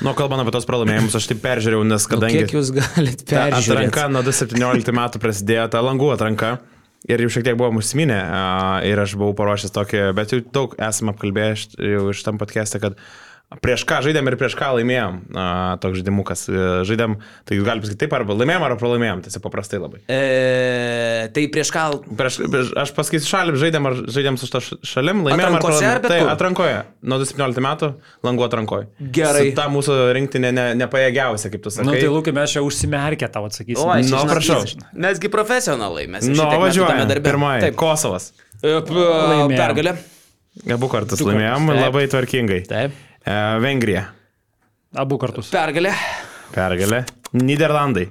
Nu, kalbant apie tos pralaimėjimus, aš taip peržiūrėjau, nes Nu, kadangi... kiek jūs galite peržiūrėti? atranka nuo 2017 metų prasidėjo, ta langų atranka. Ir jau šiek tiek buvom užsiminę a, ir aš buvau paruošęs tokį, bet jau daug esame apkalbėję jau iš tam podcast'e, kad prieš ką žaidėm ir prieš ką laimėjom. A, toks žaidimukas. E, Žaidėm, tai jūs galite pasakyti taip, arba laimėjom, arba pralaimėjom, tiesiog paprastai labai. E, tai prieš ką Prieš, prieš, aš pasakysiu šalim, žaidėm, ar žaidėm su šita šalim, laimėjom ar pralaimėjom. Tai atrankoje, nuo 2017 metų, langų atrankoje. Gerai. Su ta mūsų rinktinė ne, nepajėgiausia, kaip tu sakai. Na nu, tai Lūkai, mes čia užsimerkę tau atsakysim. Oi, Nu, čia, žinot, prašau. mes- Mesgi profesionalai, mes jau Nu, važiuojame. darbe. Pirmąjį. Taip. Kosovas. E. Pergalė. Abu kartus laimėjom, labai tvarkingai. Taip. E, Vengrija. Abu kartus. Pergalė. Pergalė. Niderlandai.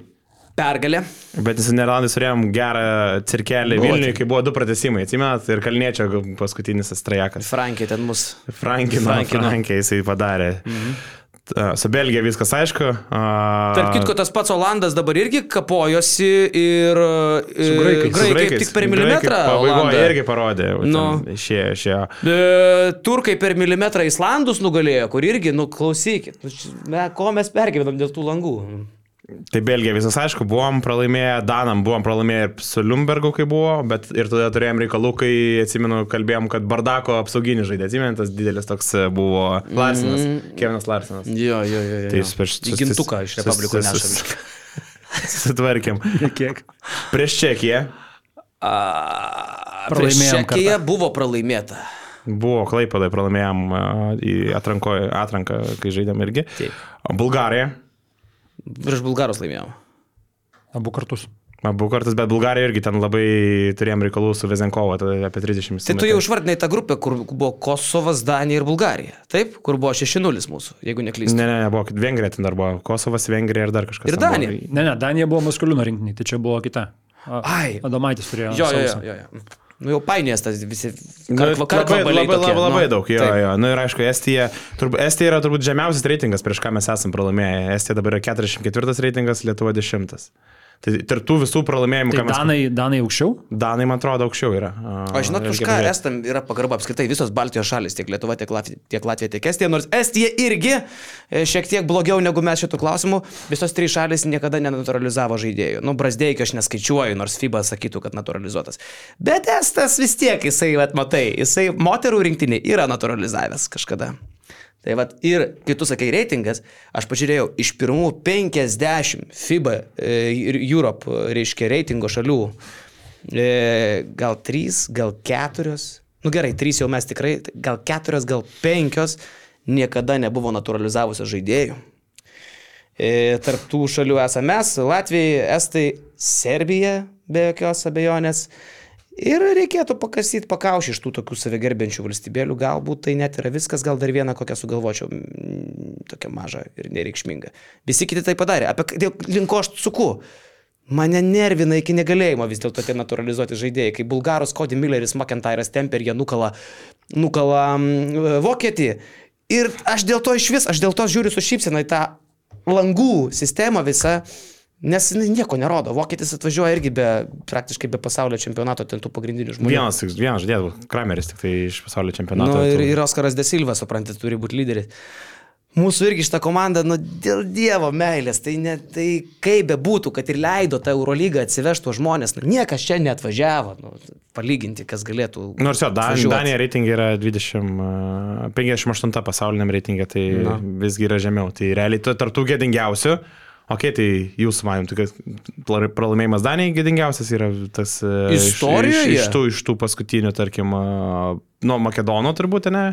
Pergalė. Bet su Niderlandais turėjom gerą cirkelį Buvo, Vilniuje, kai buvo du pratesimai, atsimenat, ir Kalniečio paskutinis astrajakas. Frankė ten mus. Frankino, Frankino. Frankė jisai padarė. Mhm. Su Belgija viskas aišku. A, Tarp kitko, tas pats Olandas dabar irgi kapojosi ir... Su graikais. su Graikai tik per milimetrą. Pabaigoje irgi parodė. Nu. Išėjo, išėjo. E, Turkai per milimetrą Islandus nugalėjo, kur irgi, nu klausykit, nu, me, ko mes pergyvenam dėl tų langų. Tai Belgija visas aišku, buvom pralaimėję, Danam buvom pralaimėję ir su Lumbergu, kai buvo, bet ir tada turėjom reikalų, kai, atsimenu, kalbėjom, kad Bardako apsauginis žaidė, atsimenu, tas didelis toks e, buvo Larsinas, mm. Kevinas Larsinas. Jo, jo, jo. jo. Tai jis prieš... Gintuką iš neša. sus- <laughs> Susitvarkėm. Kiek? Prieš Čekiją Prieš Čekiją buvo pralaimėta. buvo Klaipadai, pralaimėjom atrankoje, atranką, kai žaidėm irgi. Taip. Bulgarija. Prieš Bulgarus laimėjom. Abu kartus. Abu kartus, bet Bulgarija irgi ten labai turėjom reikalų su Vezenkovo, tai apie 30 Tai tu jau išvardinai tą grupę, kur buvo Kosovas, Danija ir Bulgarija. Taip, kur buvo 6-0 mūsų, jeigu neklystu. Ne, ne, ne, buvo Vengrija ten dar buvo. Kosovas, Vengrija ir dar kažkas. Ir ten buvo. Danija. Ne, ne, Danija buvo maskuliūno rinkinį, tai čia buvo kita. A- Ai. Adomaitis turėjo. Jo, jo, jo, jo, jo. Nu jau painės tas visi. Nu, Karkva, karkva labai, labai, tokie, labai, labai nu. daug, jo, Taip. jo. Na ir aišku, Estija, turbūt, Estija yra turbūt žemiausias reitingas, prieš ką mes esame pralaimėję. Estija dabar yra 44 reitingas, Lietuva 10. Tai tarp tų visų pralaimėjimų, Tai ką mes... Danai, Danai aukščiau? Danai, man atrodo, aukščiau yra. O žinot, už ką. Estam yra pagarba apskritai visos Baltijos šalis, tiek Lietuva, tiek Latvija, tiek, Latvija, tiek Estija, nors Estija irgi e, šiek tiek blogiau negu mes šitų klausimų, visos trys šalis niekada nenaturalizavo žaidėjų. Nu, Brasdeikio aš neskaičiuoju, nors FIBA sakytų, kad naturalizuotas. Bet Estas vis tiek, jisai, vat, matai, jisai moterų rinktinį yra naturalizavęs kažkada. Tai vad ir, kai tu sakai reitingas, aš pažiūrėjau, iš pirmų 50 FIBA e, ir Europe, e, reiškia, reitingo šalių, e, gal 3, gal 4, nu gerai, 3 jau mes tikrai, gal 4, gal 5 niekada nebuvo naturalizavusios žaidėjų. E, tarp tų šalių esame mes, Latvija, Estai, Serbija, be jokios abejonės. Ir reikėtų pakasyti pakaušį iš tų tokių savigerbiančių valstybėlių, galbūt tai net yra viskas, gal dar vieną kokią sugalvočiau, mm, tokią mažą ir nereikšmingą. Visi kiti tai padarė. Apie dėl linko aš suku. Mane nervina iki negalėjimo vis dėlto tie naturalizuoti žaidėjai, kai Bulgaros Cody Milleris, McIntyre'as Temper, jie nukala, nukala mm, Vokietį. Ir aš dėl to iš vis, aš dėl to žiūriu su šypsena į tą langų sistemą visą, nes nieko nerodo. Vokietis atvažiuoja irgi be, praktiškai be pasaulio čempionato, ten tų pagrindinių žmonių. Vienas, vienas žaidėjas, Krameris tik tai iš pasaulio čempionato. Nu, ir, ir Oskaras Desilva, suprantate, turi būti lyderis. Mūsų irgi šitą komandą, nu, dėl Dievo meilės, tai, ne, tai kaip be būtų, kad ir leido tą Eurolygą atsivežtų žmonės, nu, niekas čia neatvažiavo, nu, palyginti, kas galėtų. Nors jo, Dan. Danija reitingai yra 20, a, 58 pasauliniam reitingė, tai Na. visgi yra žemiau. Tai realiai tu tartų gėdingiausių. Ok, tai jūsų manim, tai kad pralaimėjimas Danijai gėdingiausias yra tas... a, iš- Istorijoje? Iš, iš, tų, iš tų paskutinių, tarkim, a, nuo Makedono turbūt, ne?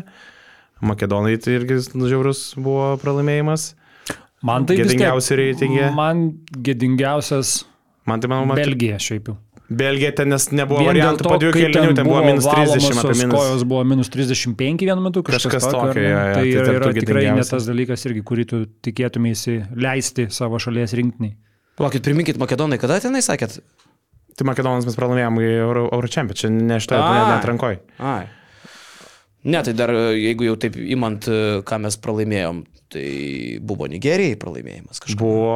Makedonai tai irgi žiaurus buvo pralaimėjimas. Man tai vis tiek- Gėdingiausi reitinge. Man gėdingiausias Man tai manau, Mak... Belgija šiaip jau. Belgija ten nes nebuvo Vien variantų to, po dviejų kaip kėlinių, ten buvo minus 30 valomosios apie minus. Kojos buvo minus 35 vienu metu, kažkas, Kažkas tokio. jo, jo, tai tai yra, yra tikrai ne tas dalykas irgi, kurį tu tikėtumėsi leisti savo šalies rinktiniai. Palaukit, priminkit Makedonai, kada tenai sakėt? Tai Makedonas mes pralaimėjom Euro, Euro Champion, čia ne šitoje, Ai. net atrankoj. Ai. Ne, tai dar jeigu jau taip imant, ką mes pralaimėjom, tai buvo Nigerijai pralaimėjimas kažkas. Buvo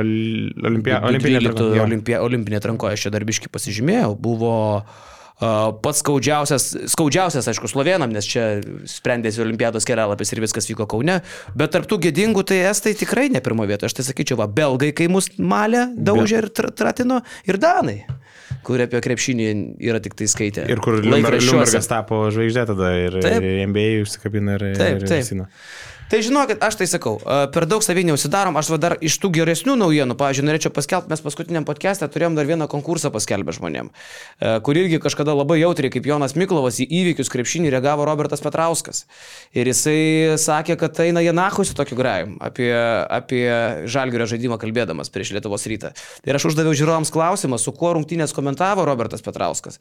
olimpia, olimpinė 12 atranka, jo. olimpia, olimpinė atrankoje, aš čia darbiškai pasižymėjau, buvo uh, pats skaudžiausias, skaudžiausias, aišku, slovenam, nes čia sprendėsi olimpiados kelialapis ir viskas vyko Kaune, bet tarptų gėdingų tai estai tikrai ne pirmo vietoje, aš tai sakyčiau, va, belgai, kai mus malė, daužė ir tra- tratino, ir danai, kurie apie krepšinį yra tik tai skaitę. Ir kur. Liumbergas tapo žvaigždė tada ir, Taip. ir MBA užsikabina ir, Taip, ir taip. Sina. Tai žinokit, aš tai sakau, a, per daug savį neusidarom, aš dar iš tų geresnių naujienų, pavyzdžiui, norėčiau paskelbti, mes paskutiniam podcast'e turėjom dar vieną konkursą paskelbę žmonėm, e, kur irgi kažkada labai jautriai, kaip Jonas Miklovas, į įvykius krepšinį reagavo Robertas Petrauskas. Ir jisai sakė, kad eina jie nahui su tokiu grajum, apie, apie žalgerio žaidimą kalbėdamas prieš Lietuvos rytą. Ir aš uždaviau žiūrovams klausimą, su kuo rungtynės komentavo Robertas Petrauskas.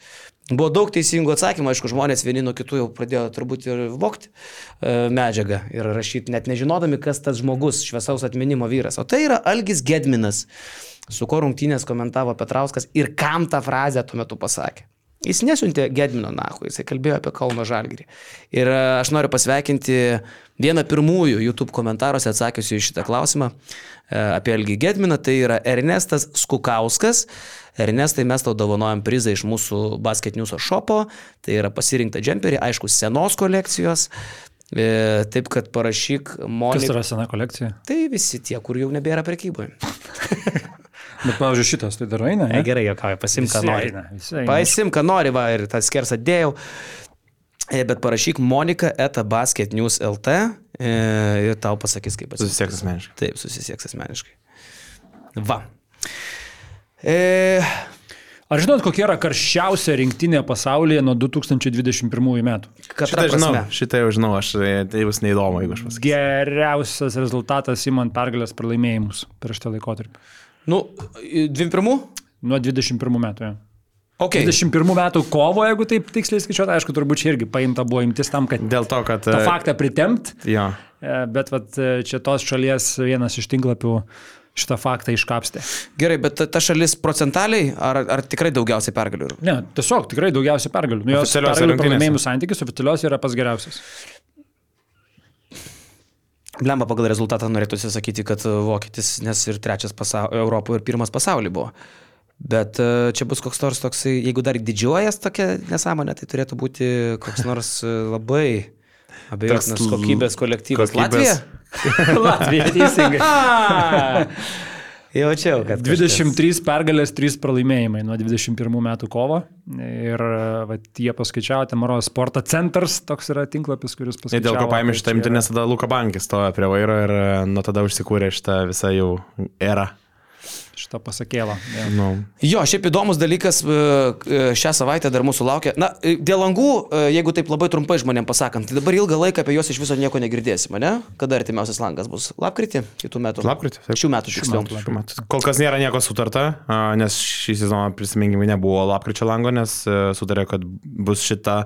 Buvo daug teisingų atsakymų, aišku, žmonės vieni nuo kitų jau pradėjo turbūt ir vokti e, medžiagą ir rašyti, net nežinodami, kas tas žmogus, šviesaus atminimo vyras. O tai yra Algis Gedminas, su kuo rungtynės komentavo Petrauskas ir kam tą frazę tuo metu pasakė. Jis nesiuntė Gedmino nahu, jisai kalbėjo apie Kauno Žalgirį. Ir e, aš noriu pasveikinti vieną pirmųjų YouTube komentaruose atsakiusių į šitą klausimą e, apie Elgį Gedminą, tai yra Ernestas Skukauskas. Ernestai mes tau dovanojam prizą iš mūsų Basket News šopo, tai yra pasirinktą džemperį, aišku, senos kolekcijos. E, taip, kad parašyk Kas Monika. yra sena kolekcija? Tai visi tie, kur jau nebėra prekyboje. <laughs> Bet, pavyzdžiui, šitas tai darai, ne? Ne, gerai, jokauju, pasimk, ką nori. eina. Pasim, ką nori, va, ir tą skersą dėjau. E, Bet parašyk Monika eta Basket News LT e, ir tau pasakys, kaip pasisieks. Susisieks asmeniškai. Taip, susisieks asmeniškai. Va. E, Ar žinot, kokia yra karščiausia rinktinė pasaulyje nuo 2021 metų? Šitą žinau, šitą jau žinau, aš, e, tai bus neįdomu, jeigu aš pasakysiu. Geriausias rezultatas įmant pergalės pralaimėjimus prieš tą laikotarpį. Nu, 21? Nuo 21 metų. Ja. Ok. 21 metų kovo, jeigu taip tiksliai skaičiuoti, aišku, turbūt čia irgi paimta buvo imtis tam, kad Dėl to, kad... tą e, faktą pritempt, Jo. e, bet vat, čia tos šalies vienas iš tinklapių šitą faktą iškapstė. Gerai, bet ta- ta šalis procentaliai, ar, ar tikrai daugiausiai pergalių? Ne, tiesiog tikrai daugiausiai pergalių. Nu, jos pralaimėjimų santykis oficialios yra pats geriausias. Blemba pagal rezultatą norėtųsi sakyti, kad e, vokietis, nes ir trečias pasaulyje, Europoje ir pirmas pasaulyje buvo. Bet e, čia bus koks nors toksai, jeigu dar didžiuojas tokia nesąmonė, tai turėtų būti koks nors e, labai abejotinas Toks kokybės kolektyvas. kokybės- Latvija? <laughs> Latvija teisingai. <laughs> Jaučiau, kad 23 pergalės, 3 pralaimėjimai nuo 21 metų kovo. Ir vat, jie paskaičiavo, Temaro sporto centras, toks yra tinklapis, kuris Ir paskaičiavo. dėl ko paėmė šitą imtį, nes tada Luka Bankis stojo prie vairo ir e, nuo tada užsikūrė šitą visą jau erą. Šitą pasakėlą. Ja. Nu, Jo, šiaip įdomus dalykas e, e, šią savaitę dar mūsų laukia. Na, e, dėl langų, jeigu taip labai trumpai žmonėm pasakant, tai dabar ilgą laiką apie juos iš viso nieko negirdėsim, ne? Kada artimiausias langas bus? Lapkritį kitų metų? Lapkritį, taip. Šių metų metu. Kol kas nėra nieko sutarta, a, nes šį sezoną prisiminkime nebuvo lapkričio lango, nes sutarė, kad bus šita,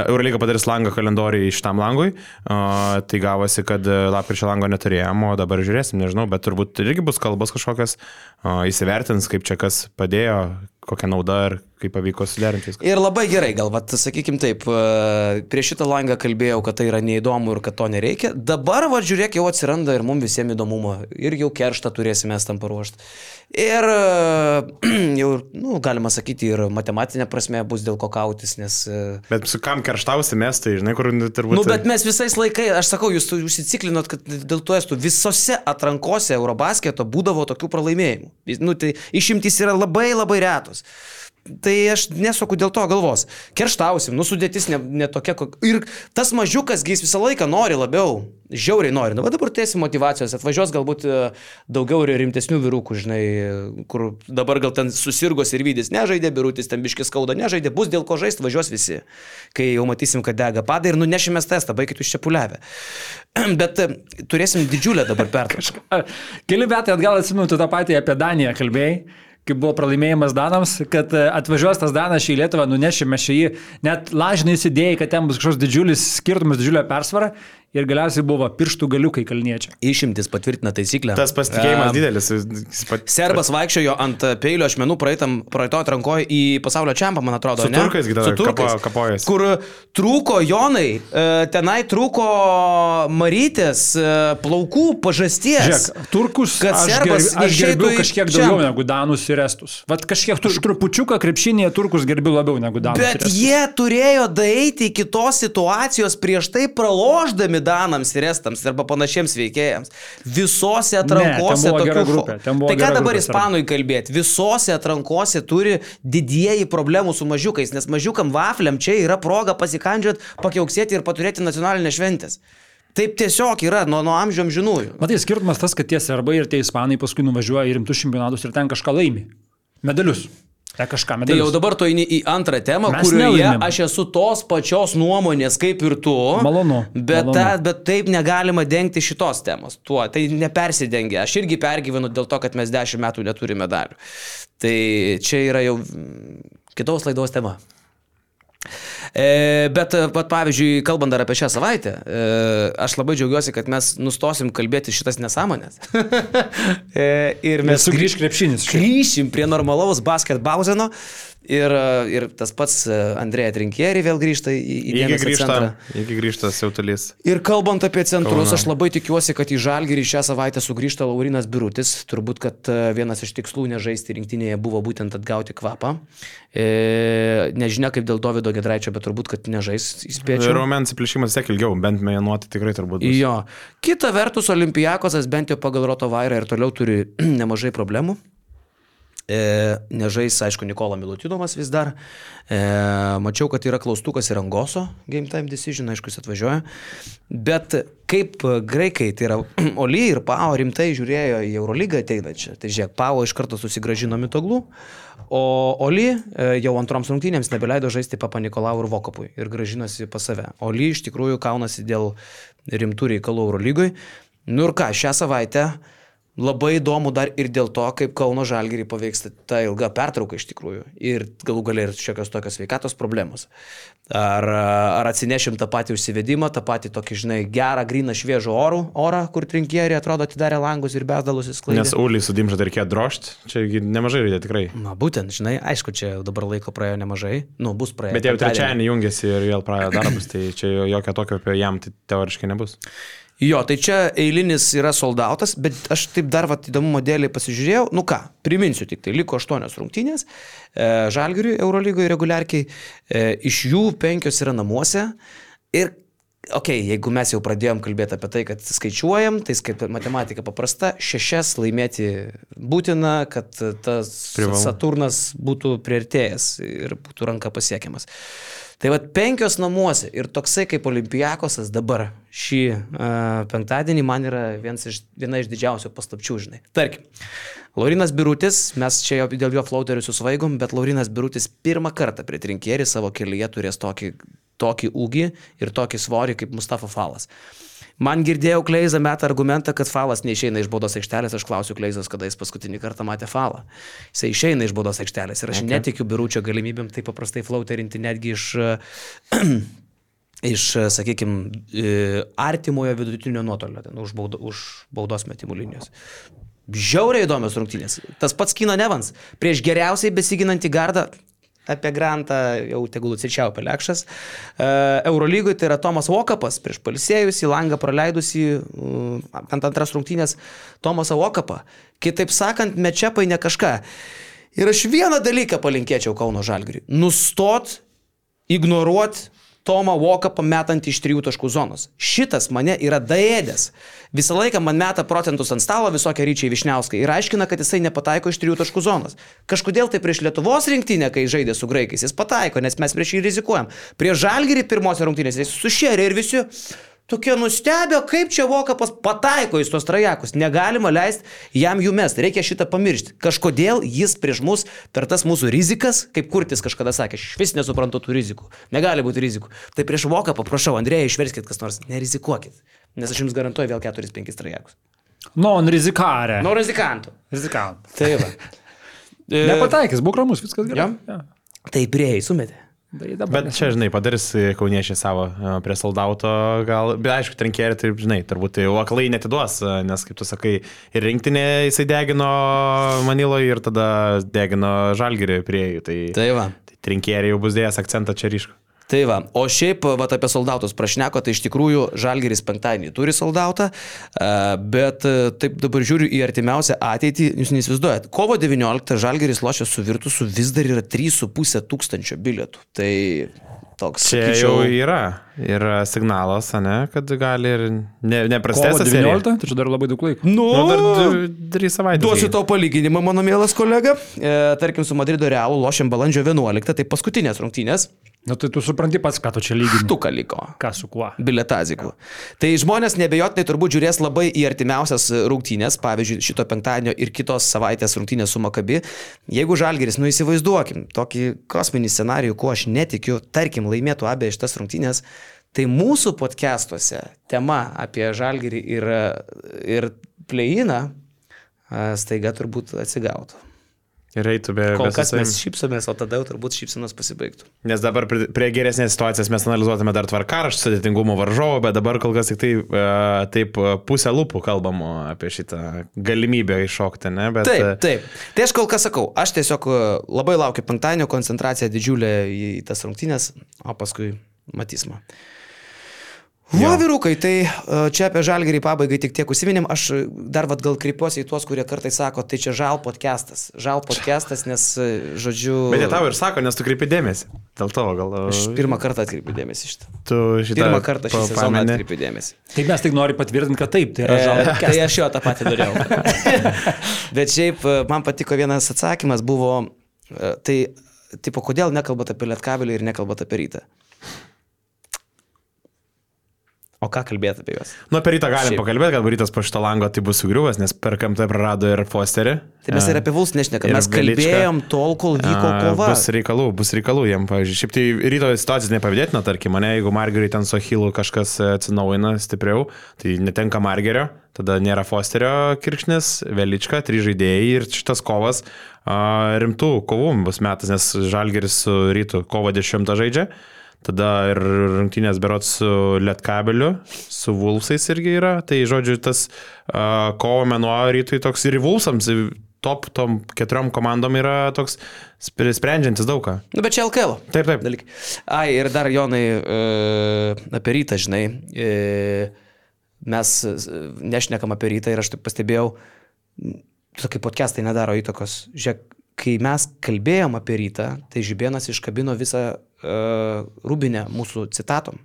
Eurolyga padarys langą kalendoriui šitam langui. A, Tai gavosi, kad lapkričio lango neturėjom, o dabar žiūrėsim, nežinau, bet turbūt irgi bus kalbos kažkokios, a, įsivertins, kaip čia kas padėjo, kokia nauda ir kaip pavyko suderinti viską. Ir labai gerai, gal, vat, sakykim taip, e, prieš šitą langą kalbėjau, kad tai yra neįdomu ir kad to nereikia. Dabar, va, žiūrėk, jau atsiranda ir mums visiems įdomumo. Ir jau kerštą turėsime tam paruošti. Ir e, <clears throat> jau, nu, galima sakyti, ir matematinė prasme bus dėl ko kautis, nes... e, Bet su kam kerštausi mes, tai žinai, kur nu, turbūt... Nu, bet mes visais laikais, aš sakau, jūs užsiciklinot, kad dėl to estų visose atrankose Eurobasketo būdavo tokių pralaimėjimų. Nu, tai išimtys yra labai labai retos. Tai aš nesuku dėl to galvos. Kerštausim, nu sudėtis netokia. Ne tokia, kok- ir tas mažiukas, jis visą laiką nori labiau, žiauriai nori. Nu, va dabar tiesi motivacijos, atvažiuos galbūt e, daugiau ir rimtesnių vyrukų, žinai, kur dabar gal ten susirgos ir vydys, nežaidė birutis, ten biškis skauda, nežaidė, bus dėl ko žaisti, važiuos visi. Kai jau matysim, kad dega padai ir nunešime testą, baigit jūs čia puliavę. <clears throat> Bet e, turėsim didžiulę dabar pertrauką. Keli metai atgal atsimenu, tu tą patį apie Daniją kalbėjai, kai buvo pralaimėjimas Danams, kad e, atvažiuos tas Danas šį į Lietuvą, nunešime šį, net lažinai įsidėjai, kad ten bus kažkoks didžiulis skirtumas, didžiulė persvara ir galiausiai buvo pirštų galiukai kalniečia. Išimtis patvirtina taisyklę. Tas pasitikėjimas Em, didelis. pat- Serbas vaikščiojo ant peilio ašmenų praeitam, praeito atrankoje į pasaulio čempą, man atrodo. Su ne? turkais tada Su turkais. kapo- kapojasi. Kur trūko Jonai, e, tenai trūko Marytės, e, plaukų pažasties. Žiūrėk, turkus Kad serbas gerb, į kažkiek čempą. daugiau negu Danus ir Estus. Vat kažkiek tu, trupučiuką krepšinėje turkus gerbiu labiau negu Danus. ir Bet jie turėjo daeiti iki tos situacijos prieš tai praloždami Danams ir Estams arba panašiems veikėjams. Visose atrankose gera tokių grupė, Tai ką dabar ispanui kalbėti? Visose atrankose turi didieji problemų su mažiukais, nes mažiukam vafliam čia yra proga pasikandžiot, pakiauksėti ir paturėti nacionalinės šventės. Taip tiesiog yra nuo, nuo amžių amžinųjų. Matai, skirtumas tas, kad tie serbai ir tie ispanai paskui nuvažiuoja į rimtus čempionatus ir ten kažką laimi. Medalius. Ten kažką Tai medalius. jau dabar tu eini į antrą temą, Mes kurioje nelaimėm. aš esu tos pačios nuomonės kaip ir tu. Malonu, Bet, malonu. Ta, bet taip negalima dengti šitos temos. Tuo, tai nepersidengia. Aš irgi pergyvenu dėl to, kad mes dešimt metų neturime medalių. Tai čia yra jau kitos laidos tema. E, bet, e, pat, pavyzdžiui, kalbant dar apie šią savaitę, e, aš labai džiaugiuosi, kad mes nustosim kalbėti šitas nesąmonės. <laughs> e, ir mes Mes sugrįž krepšinis. grįšim prie normalaus basketbauzeno ir, ir tas pats e, Andrėja Trinkierį vėl grįžta į, į Iki grįžta, iki grįžta siautelys. Ir kalbant apie centrus, Kauno. aš labai tikiuosi, kad į Žalgirį šią savaitę sugrįžta Laurinas Birutis. Turbūt, kad e, vienas iš tikslų nežaisti rinktinėje buvo būtent atgauti kvapą. E, nežinia kaip dėl Davido Gedraičio, bet turbūt, kad nežais, įspėčiau. Raumens įplišimas sek ilgiau, bent mėnuoti tikrai turbūt. Bus. Jo. Kita vertus, Olimpijakosas bent jau pagal Roto Vairą ir toliau turi <clears throat> nemažai problemų. E, nežais, aišku, Nikola Milutinovas vis dar. E, mačiau, kad yra klaustukas ir Angoso Game Time Decision, aišku, jis atvažiuoja. Bet kaip graikai, tai yra <clears throat> Oli ir Pau rimtai žiūrėjo į Eurolygą ateinančią. Tai žiūrėk, Pau iš karto susigražino mitoglų, o Oli e, jau antroms rungtynėms nebeleido žaisti Papa Nikolau ir Vokapui ir gražinosi pas save. Oli iš tikrųjų kaunasi dėl rimtų reikalų Eurolygoj. Nu ir ką, šią savaitę Labai įdomu dar ir dėl to, kaip Kauno Žalgirį paveiks ta ilga pertrauka iš tikrųjų. Ir galų galia ir šiokios tokios sveikatos problemos. Ar, ar atsinešim tą patį užsivedimą, tą patį tokį, žinai, gerą, gryną, šviežą orų, orą, kur trinkieriai atrodo atidarė langus ir bezdalus įsklaidė. Nes Ulį su Dimža dar reikėjo drošti, čia nemažai reikia tikrai. Na, būtent, žinai, aišku, čia jau dabar laiko praėjo nemažai. Nu, bus praėję. Bet penktadienį. trečiadienį jungiasi ir vėl pradeda darbus, tai čia jokio tokio apie jam tai teoriškai nebus. Jo, tai čia eilinis yra soldautas, bet aš taip dar vat, įdomumo dėliai pasižiūrėjau. Nu ką, priminsiu tik tai, liko aštuonios rungtynės. E, Žalgiriui Eurolygoje reguliarkiai, e, iš jų penkios yra namuose. Ir, okei, okay, jeigu mes jau pradėjom kalbėti apie tai, kad skaičiuojam, tai skait, matematika paprasta, šešias laimėti būtina, kad tas Privalu. Saturnas būtų priartėjęs ir būtų ranka pasiekiamas. Tai vad penkios namuose ir toksai kaip Olimpijakosas dabar šį uh, penktadienį man yra iš, viena iš didžiausių paslapčių, žinai. Tarkim, Laurinas Birutis, mes čia jau dėl jo flauterių susvaigom, bet Laurinas Birutis pirmą kartą prie trinkierį savo kelyje turės tokį, tokį ūgį ir tokį svorį kaip Mustafa Falas. Man girdėjau Kleizą metą argumentą, kad Falas neišeina iš baudos aikštelės, aš klausiu Kleizos, kada jis paskutinį kartą matė Falą. Jis išeina iš baudos aikštelės ir aš okay. netikiu biručio galimybėm taip paprastai flauterinti netgi iš, <clears throat> iš sakykime, artimojo vidutinio nuotolio, ten, už, baudo, už baudos metimų linijos. Žiauriai įdomios rungtynės. Tas pats Kino Nevans. Prieš geriausiai besiginantį gardą apie Grantą jau tegul atsičiau pelekšas. Uh, Eurolygoje tai yra Tomas Vokapas, prieš palisėjusį, langą praleidusi, uh, ant antras rungtynės Tomasą Vokapą. Kitaip sakant, mečiapai ne kažką. Ir aš vieną dalyką palinkėčiau Kauno Žalgiriui. Nustot ignoruoti Tomą Voką pametant iš trijų taškų zonos. Šitas mane yra daėdęs. Visą laiką man meta procentus ant stalo visokie ryčiai Višniauskai ir aiškina, kad jisai nepataiko iš trijų taškų zonos. Kažkodėl tai prieš Lietuvos rinktinę, kai žaidė su graikais, jis pataiko, nes mes prieš jį rizikuojam. Prieš Žalgirį pirmose rungtynėse jis sušėrė ir visi tokie nustebę, kaip čia Vokapas pataiko į tos trajekus. Negalima leisti jam jų mest. Reikia šitą pamiršti. Kažkodėl jis prieš mus per tas mūsų rizikas, kaip kurtis kažkada sakė, aš vis nesuprantu tų rizikų. Negali būti rizikų. Tai prieš Vokapą prašau, Andrėjai, išverskit kas nors. Nerizikuokit. Nes aš jums garantuoju vėl 4-5 trajekus. Non rizikare. Nu, rizikantų. Rizikant. Tai va. E, <laughs> Nepataikys, būk ramus, viskas gerai. Jo. Ja. Tai prieėjai, sumetė. Tai dabar Bet čia, žinai, padarys kauniečiai savo e, prie soldauto, gal, bet aišku, trenkėri, tai, žinai, turbūt tai jau aklai netiduos, e, nes, kaip tu sakai, ir rinktinė jisai degino Maniloje ir tada degino Žalgirį prie jų. Tai, Tai va. tai trenkėri jau bus dėjęs akcentą čia ryškų. Tai va, o šiaip, va, apie soldautus prašneko, tai iš tikrųjų Žalgeris penktadienį turi soldautą, e, bet e, taip dabar žiūriu į artimiausią ateitį, jūs neįsivaizduojat. Kovo 19 Žalgeris lošia su Virtusu vis dar yra 3,5 tūkstančio bilietų. Tai toks. Čia jau yra, yra signalas, ne, kad gali ir ne, Kovo neprastesnė 19, tai čia dar labai daug laiko. Nu, Nu, dar du- trys savaitės. Duosiu tau palyginimą, mano mielas kolega. E, tarkim, su Madrido Realu lošiam balandžio 11, tai paskutinės rungtynės. Na tai tu supranti pats, ką tu čia lygini. Tuka liko. Ką su kuo. Biletazikų. Tai žmonės nebejotinai turbūt žiūrės labai į artimiausias rungtynės, pavyzdžiui, šito penktadienio ir kitos savaitės rungtynės su Makabi. Jeigu Žalgeris, nu įsivaizduokim, tokį kosminį scenarijų, kuo aš netikiu, tarkim, laimėtų abie šitas rungtynės, tai mūsų podcastuose tema apie Žalgerį ir, ir pleiną staiga turbūt atsigautų. Ir eitų be... Kol kas mes šypsomės, o tada jau turbūt šypsenos pasibaigtų. Nes dabar prie prie geresnės situacijos mes analizuotume dar tvarkaraštį, sudėtingumo varžovo, bet dabar kol kas tik tai e, taip e, pusę lūpų kalbam apie šitą galimybę iššokti, ne? Bet, Taip, e, taip. Tai aš kol kas sakau, aš tiesiog labai laukiu penktadienio, koncentracija didžiulė į tas rungtynės, o paskui matysime. Va, vyrukai, tai e, čia apie žalgerį pabaigai tik tiek užsiminėm. Aš e, dar vad gal kreipiuosi į tuos, kurie kartais sako, tai čia žal podcastas. Žal podcastas, nes, e, žodžiu... Bet jie tau ir sako, nes tu kreipi dėmesį. Dėl to gal... Aš pirmą kartą atkreipiu dėmesį šitą. Tu šitą... Pirmą kartą šį sezoną atkreipiu dėmesį. Tai mes tik nori patvirtinti, kad taip, tai yra E, žalą. Tai aš jo tą patį dariau. <laughs> Bet šiaip e, man patiko vienas atsakymas buvo, e, tai, tipo, kodėl nekalbat apie lietkabelį ir nekalbat apie rytą? O ką kalbėti apie juos? Nu, apie rytą galim Šiaip. pakalbėti, kad rytas po šito lango tai bus sugriuvęs, nes per KMT prarado ir Fosterį. Tai mes ir apie Vuls nešnekam, mes kalbėjom tol, kol vyko kova. Bus reikalų, bus reikalų jiem, pavyzdžiui. Šiaip tai ryto situacija nepavydėtina, tarkim, mane, jeigu Margeriui ten su Achilu kažkas e, atsinaujina stipriau, tai netenka Margerio, tada nėra Fosterio kirkšnis, Velička, trys žaidėjai ir šitas kovas rimtų kovų bus metas, nes Žalgeris su rytu kovo 10 žaidžia. Tada ir rungtynės berots su Lietkabeliu, su Vulfsais irgi yra. Tai žodžiu, tas uh, kovo mėnuo rytui toks ir Vulfsams, top tom keturiom komandom yra toks spre- sprendžiantis daug ką. Nu, bet čia LKL. Taip, taip. Dalykai. Ai, ir dar Jonai e, apie rytą, žinai. E, mes e, nešnekam apie rytą ir aš taip pastebėjau, tokie podcastai nedaro įtakos. Žiūrėk, kai mes kalbėjom apie rytą, tai Žibėnas iškabino visą uh, rūbinę mūsų citatom.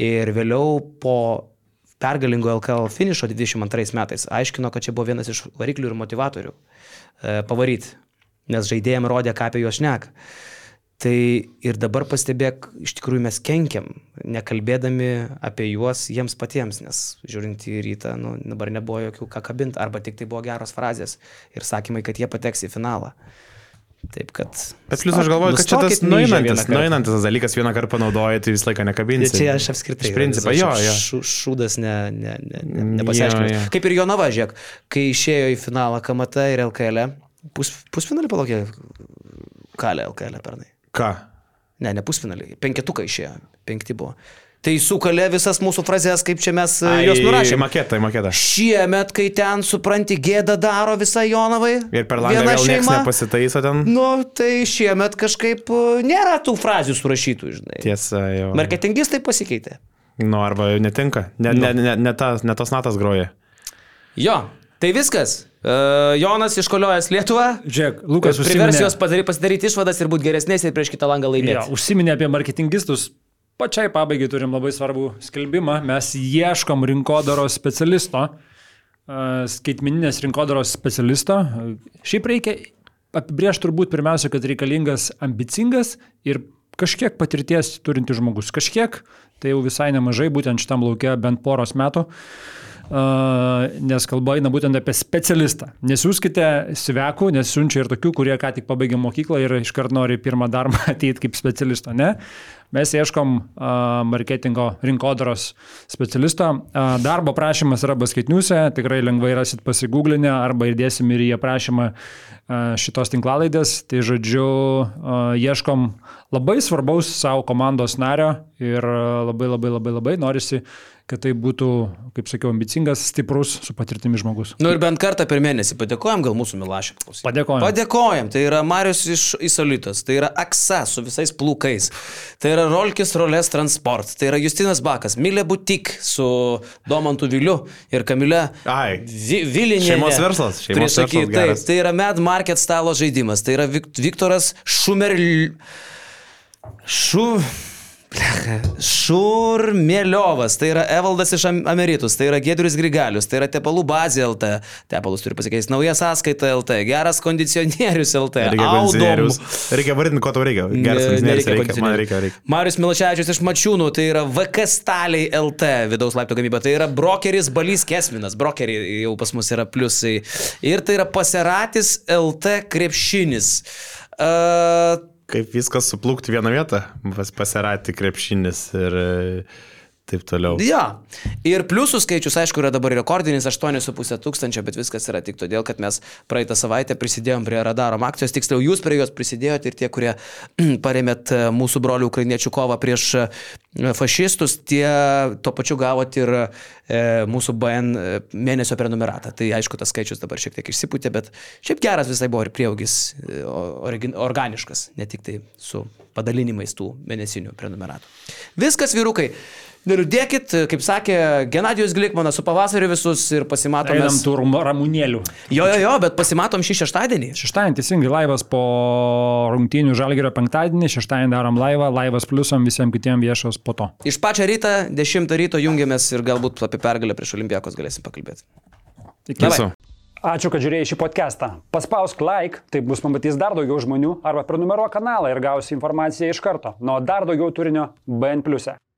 Ir vėliau po pergalingo LKL finišo 22 metais aiškino, kad čia buvo vienas iš variklių ir motivatorių uh, pavaryti, nes žaidėjim rodė, ką apie juos šneka. Tai ir dabar pastebėk, iš tikrųjų mes kenkiam, nekalbėdami apie juos jiems patiems, nes žiūrint į rytą, nu, dabar nebuvo jokių ką kabinti, arba tik tai buvo geros frazės ir sakymai, kad jie pateks į finalą. Taip kad... Bet plus aš galvoju, kad čia tas nueinantis tas dalykas vieną kartą panaudoji, tai visą laiką nekabinsi. Čia aš apskritai. Iš principo, jo, jo. Šūdas ne, ne, ne, ne, Jo, nepasiaiškino. jo. Kaip ir Jonava, žiūrėk, kai išėjo į finalą KMT ir LKL, pus, pusfinalį palaukė, kalė LKL pernai. Ką? Ne, ne pusfinalį, penketuką išėjo, penkti buvo. Tai sukalė visas mūsų frazes, kaip čia mes Ai, juos nurašėme. Maketą, maketą. Šiemet, kai ten, supranti, gėda daro visą Jonavai. Ir per langą vėl niekas nepasitaiso ten. Nu, tai šiemet kažkaip e, nėra tų frazių surašytų, žinai. Tiesa, jau. Marketingistai pasikeitė. Nu, arba netinka. Ne, ne, ne, ne, tas, ne tos natas groja. Jo, tai viskas. Uh, Jonas iškoliojęs Lietuvą. Žiūrėk, Lukas užsiminė. Privers juos padaryti, pasidaryti išvadas ir būti geresnės ir prieš kitą langą laimėti. Ja, užsiminė apie marketingistus. Pačiai pabaigai turim labai svarbų skelbimą. Mes ieškom rinkodaros specialisto, uh, skaitmininės rinkodaros specialisto. Šiaip reikia apibriežti turbūt pirmiausia, kad reikalingas ambicingas ir kažkiek patirties turintis žmogus. Kažkiek, tai jau visai nemažai, būtent šitam laukia bent poros metų. Uh, nes kalba eina būtent apie specialistą. Nesiūskite svekų, nes siunčia ir tokių, kurie ką tik pabaigė mokyklą ir iškart nori pirmą darbą <laughs> ateiti kaip specialisto. Ne? Mes ieškom marketingo rinkodaros specialisto. Darbo prašymas yra baskaitniuose, tikrai lengvai rasit pasigūglinę arba įdėsim ir į aprašymą šitos tinklalaidės. Tai žodžiu, ieškom labai svarbaus savo komandos nario ir labai labai labai labai norisi kad tai būtų, kaip sakiau, ambicingas, stiprus, su patirtimi žmogus. Nu ir bent kartą per mėnesį padėkojam gal mūsų Milašė. Padėkojam. Padėkojam. Tai yra Marius iš Isolitos, tai yra Aksa su visais plūkais, tai yra Rolkis Rolės Transport, tai yra Justinas Bakas, Milė Butik su Domantu Viliu ir Kamilė Vi, Vilinė. Šeimos verslas, šeimos Prisaky, verslas. Taip, tai yra Mad Market stalo žaidimas, tai yra Viktoras Šumer... Šu... Šurmėliovas, tai yra Evaldas iš Ameritus, tai yra Gedrius Grigalius, tai yra Tepalų bazė LT, Tepalus turi pasikeisti, nauja sąskaita LT, geras kondicionierius LT, Audom. Reikia vardinti, ko tau reikia. Geras kondicionierius reikia, man reikia, reikia. Marius Milaševičius iš Mačiūnų, tai yra VK Staliai LT, vidaus laipto gamyba, tai yra brokeris Balys Kesminas, brokeriai jau pas mus yra pliusai. Ir tai yra Paseratis LT krepšinis. Uh, kaip viskas suplūkti vieną vietą, pas, pasirati krepšinis ir taip toliau. Ja. Ir pliusų skaičius, aišku, yra dabar rekordinis 8,5 tūkstančio, bet viskas yra tik todėl, kad mes praeitą savaitę prisidėjom prie radarom akcijos, tiksliau jūs prie jos prisidėjote ir tie, kurie <clears throat> paremėt e, mūsų brolių ukrainiečių kovą prieš e, fašistus, tie tuo pačiu gavot ir e, mūsų BN e, mėnesio prenumeratą. Tai aišku, tas skaičius dabar šiek tiek išsipūtė, bet šiaip geras visai buvo ir prieaugis organiškas, ne tik tai su padalinimais tų mėnesinių prenumeratų. Viskas, vyrukai. Neliūdėkit, kaip sakė Genadijus Glikmanas, su pavasariu visus ir pasimatom. Einam tų ramūnėlių. Jo, jo, jo, bet pasimatom šį šeštadienį. Šeštadienį teisingai laivas po rungtynių žalgerio penktadienį, šeštadienį darom laivą, laivas pliusam visiems kitiems viešos po to. Iš pačio ryto, 10 ryto jungiamės ir galbūt apie pergalę prieš Olimpijakos galėsim pakalbėti. Iki viso. Ačiū, kad žiūrėjai šį podcastą. Paspausk like, taip bus pamatys dar daugiau žmonių, arba prenumeruok kanalą ir gausi informaciją iš karto. Nuo dar daugiau turinio BN ⁇. E.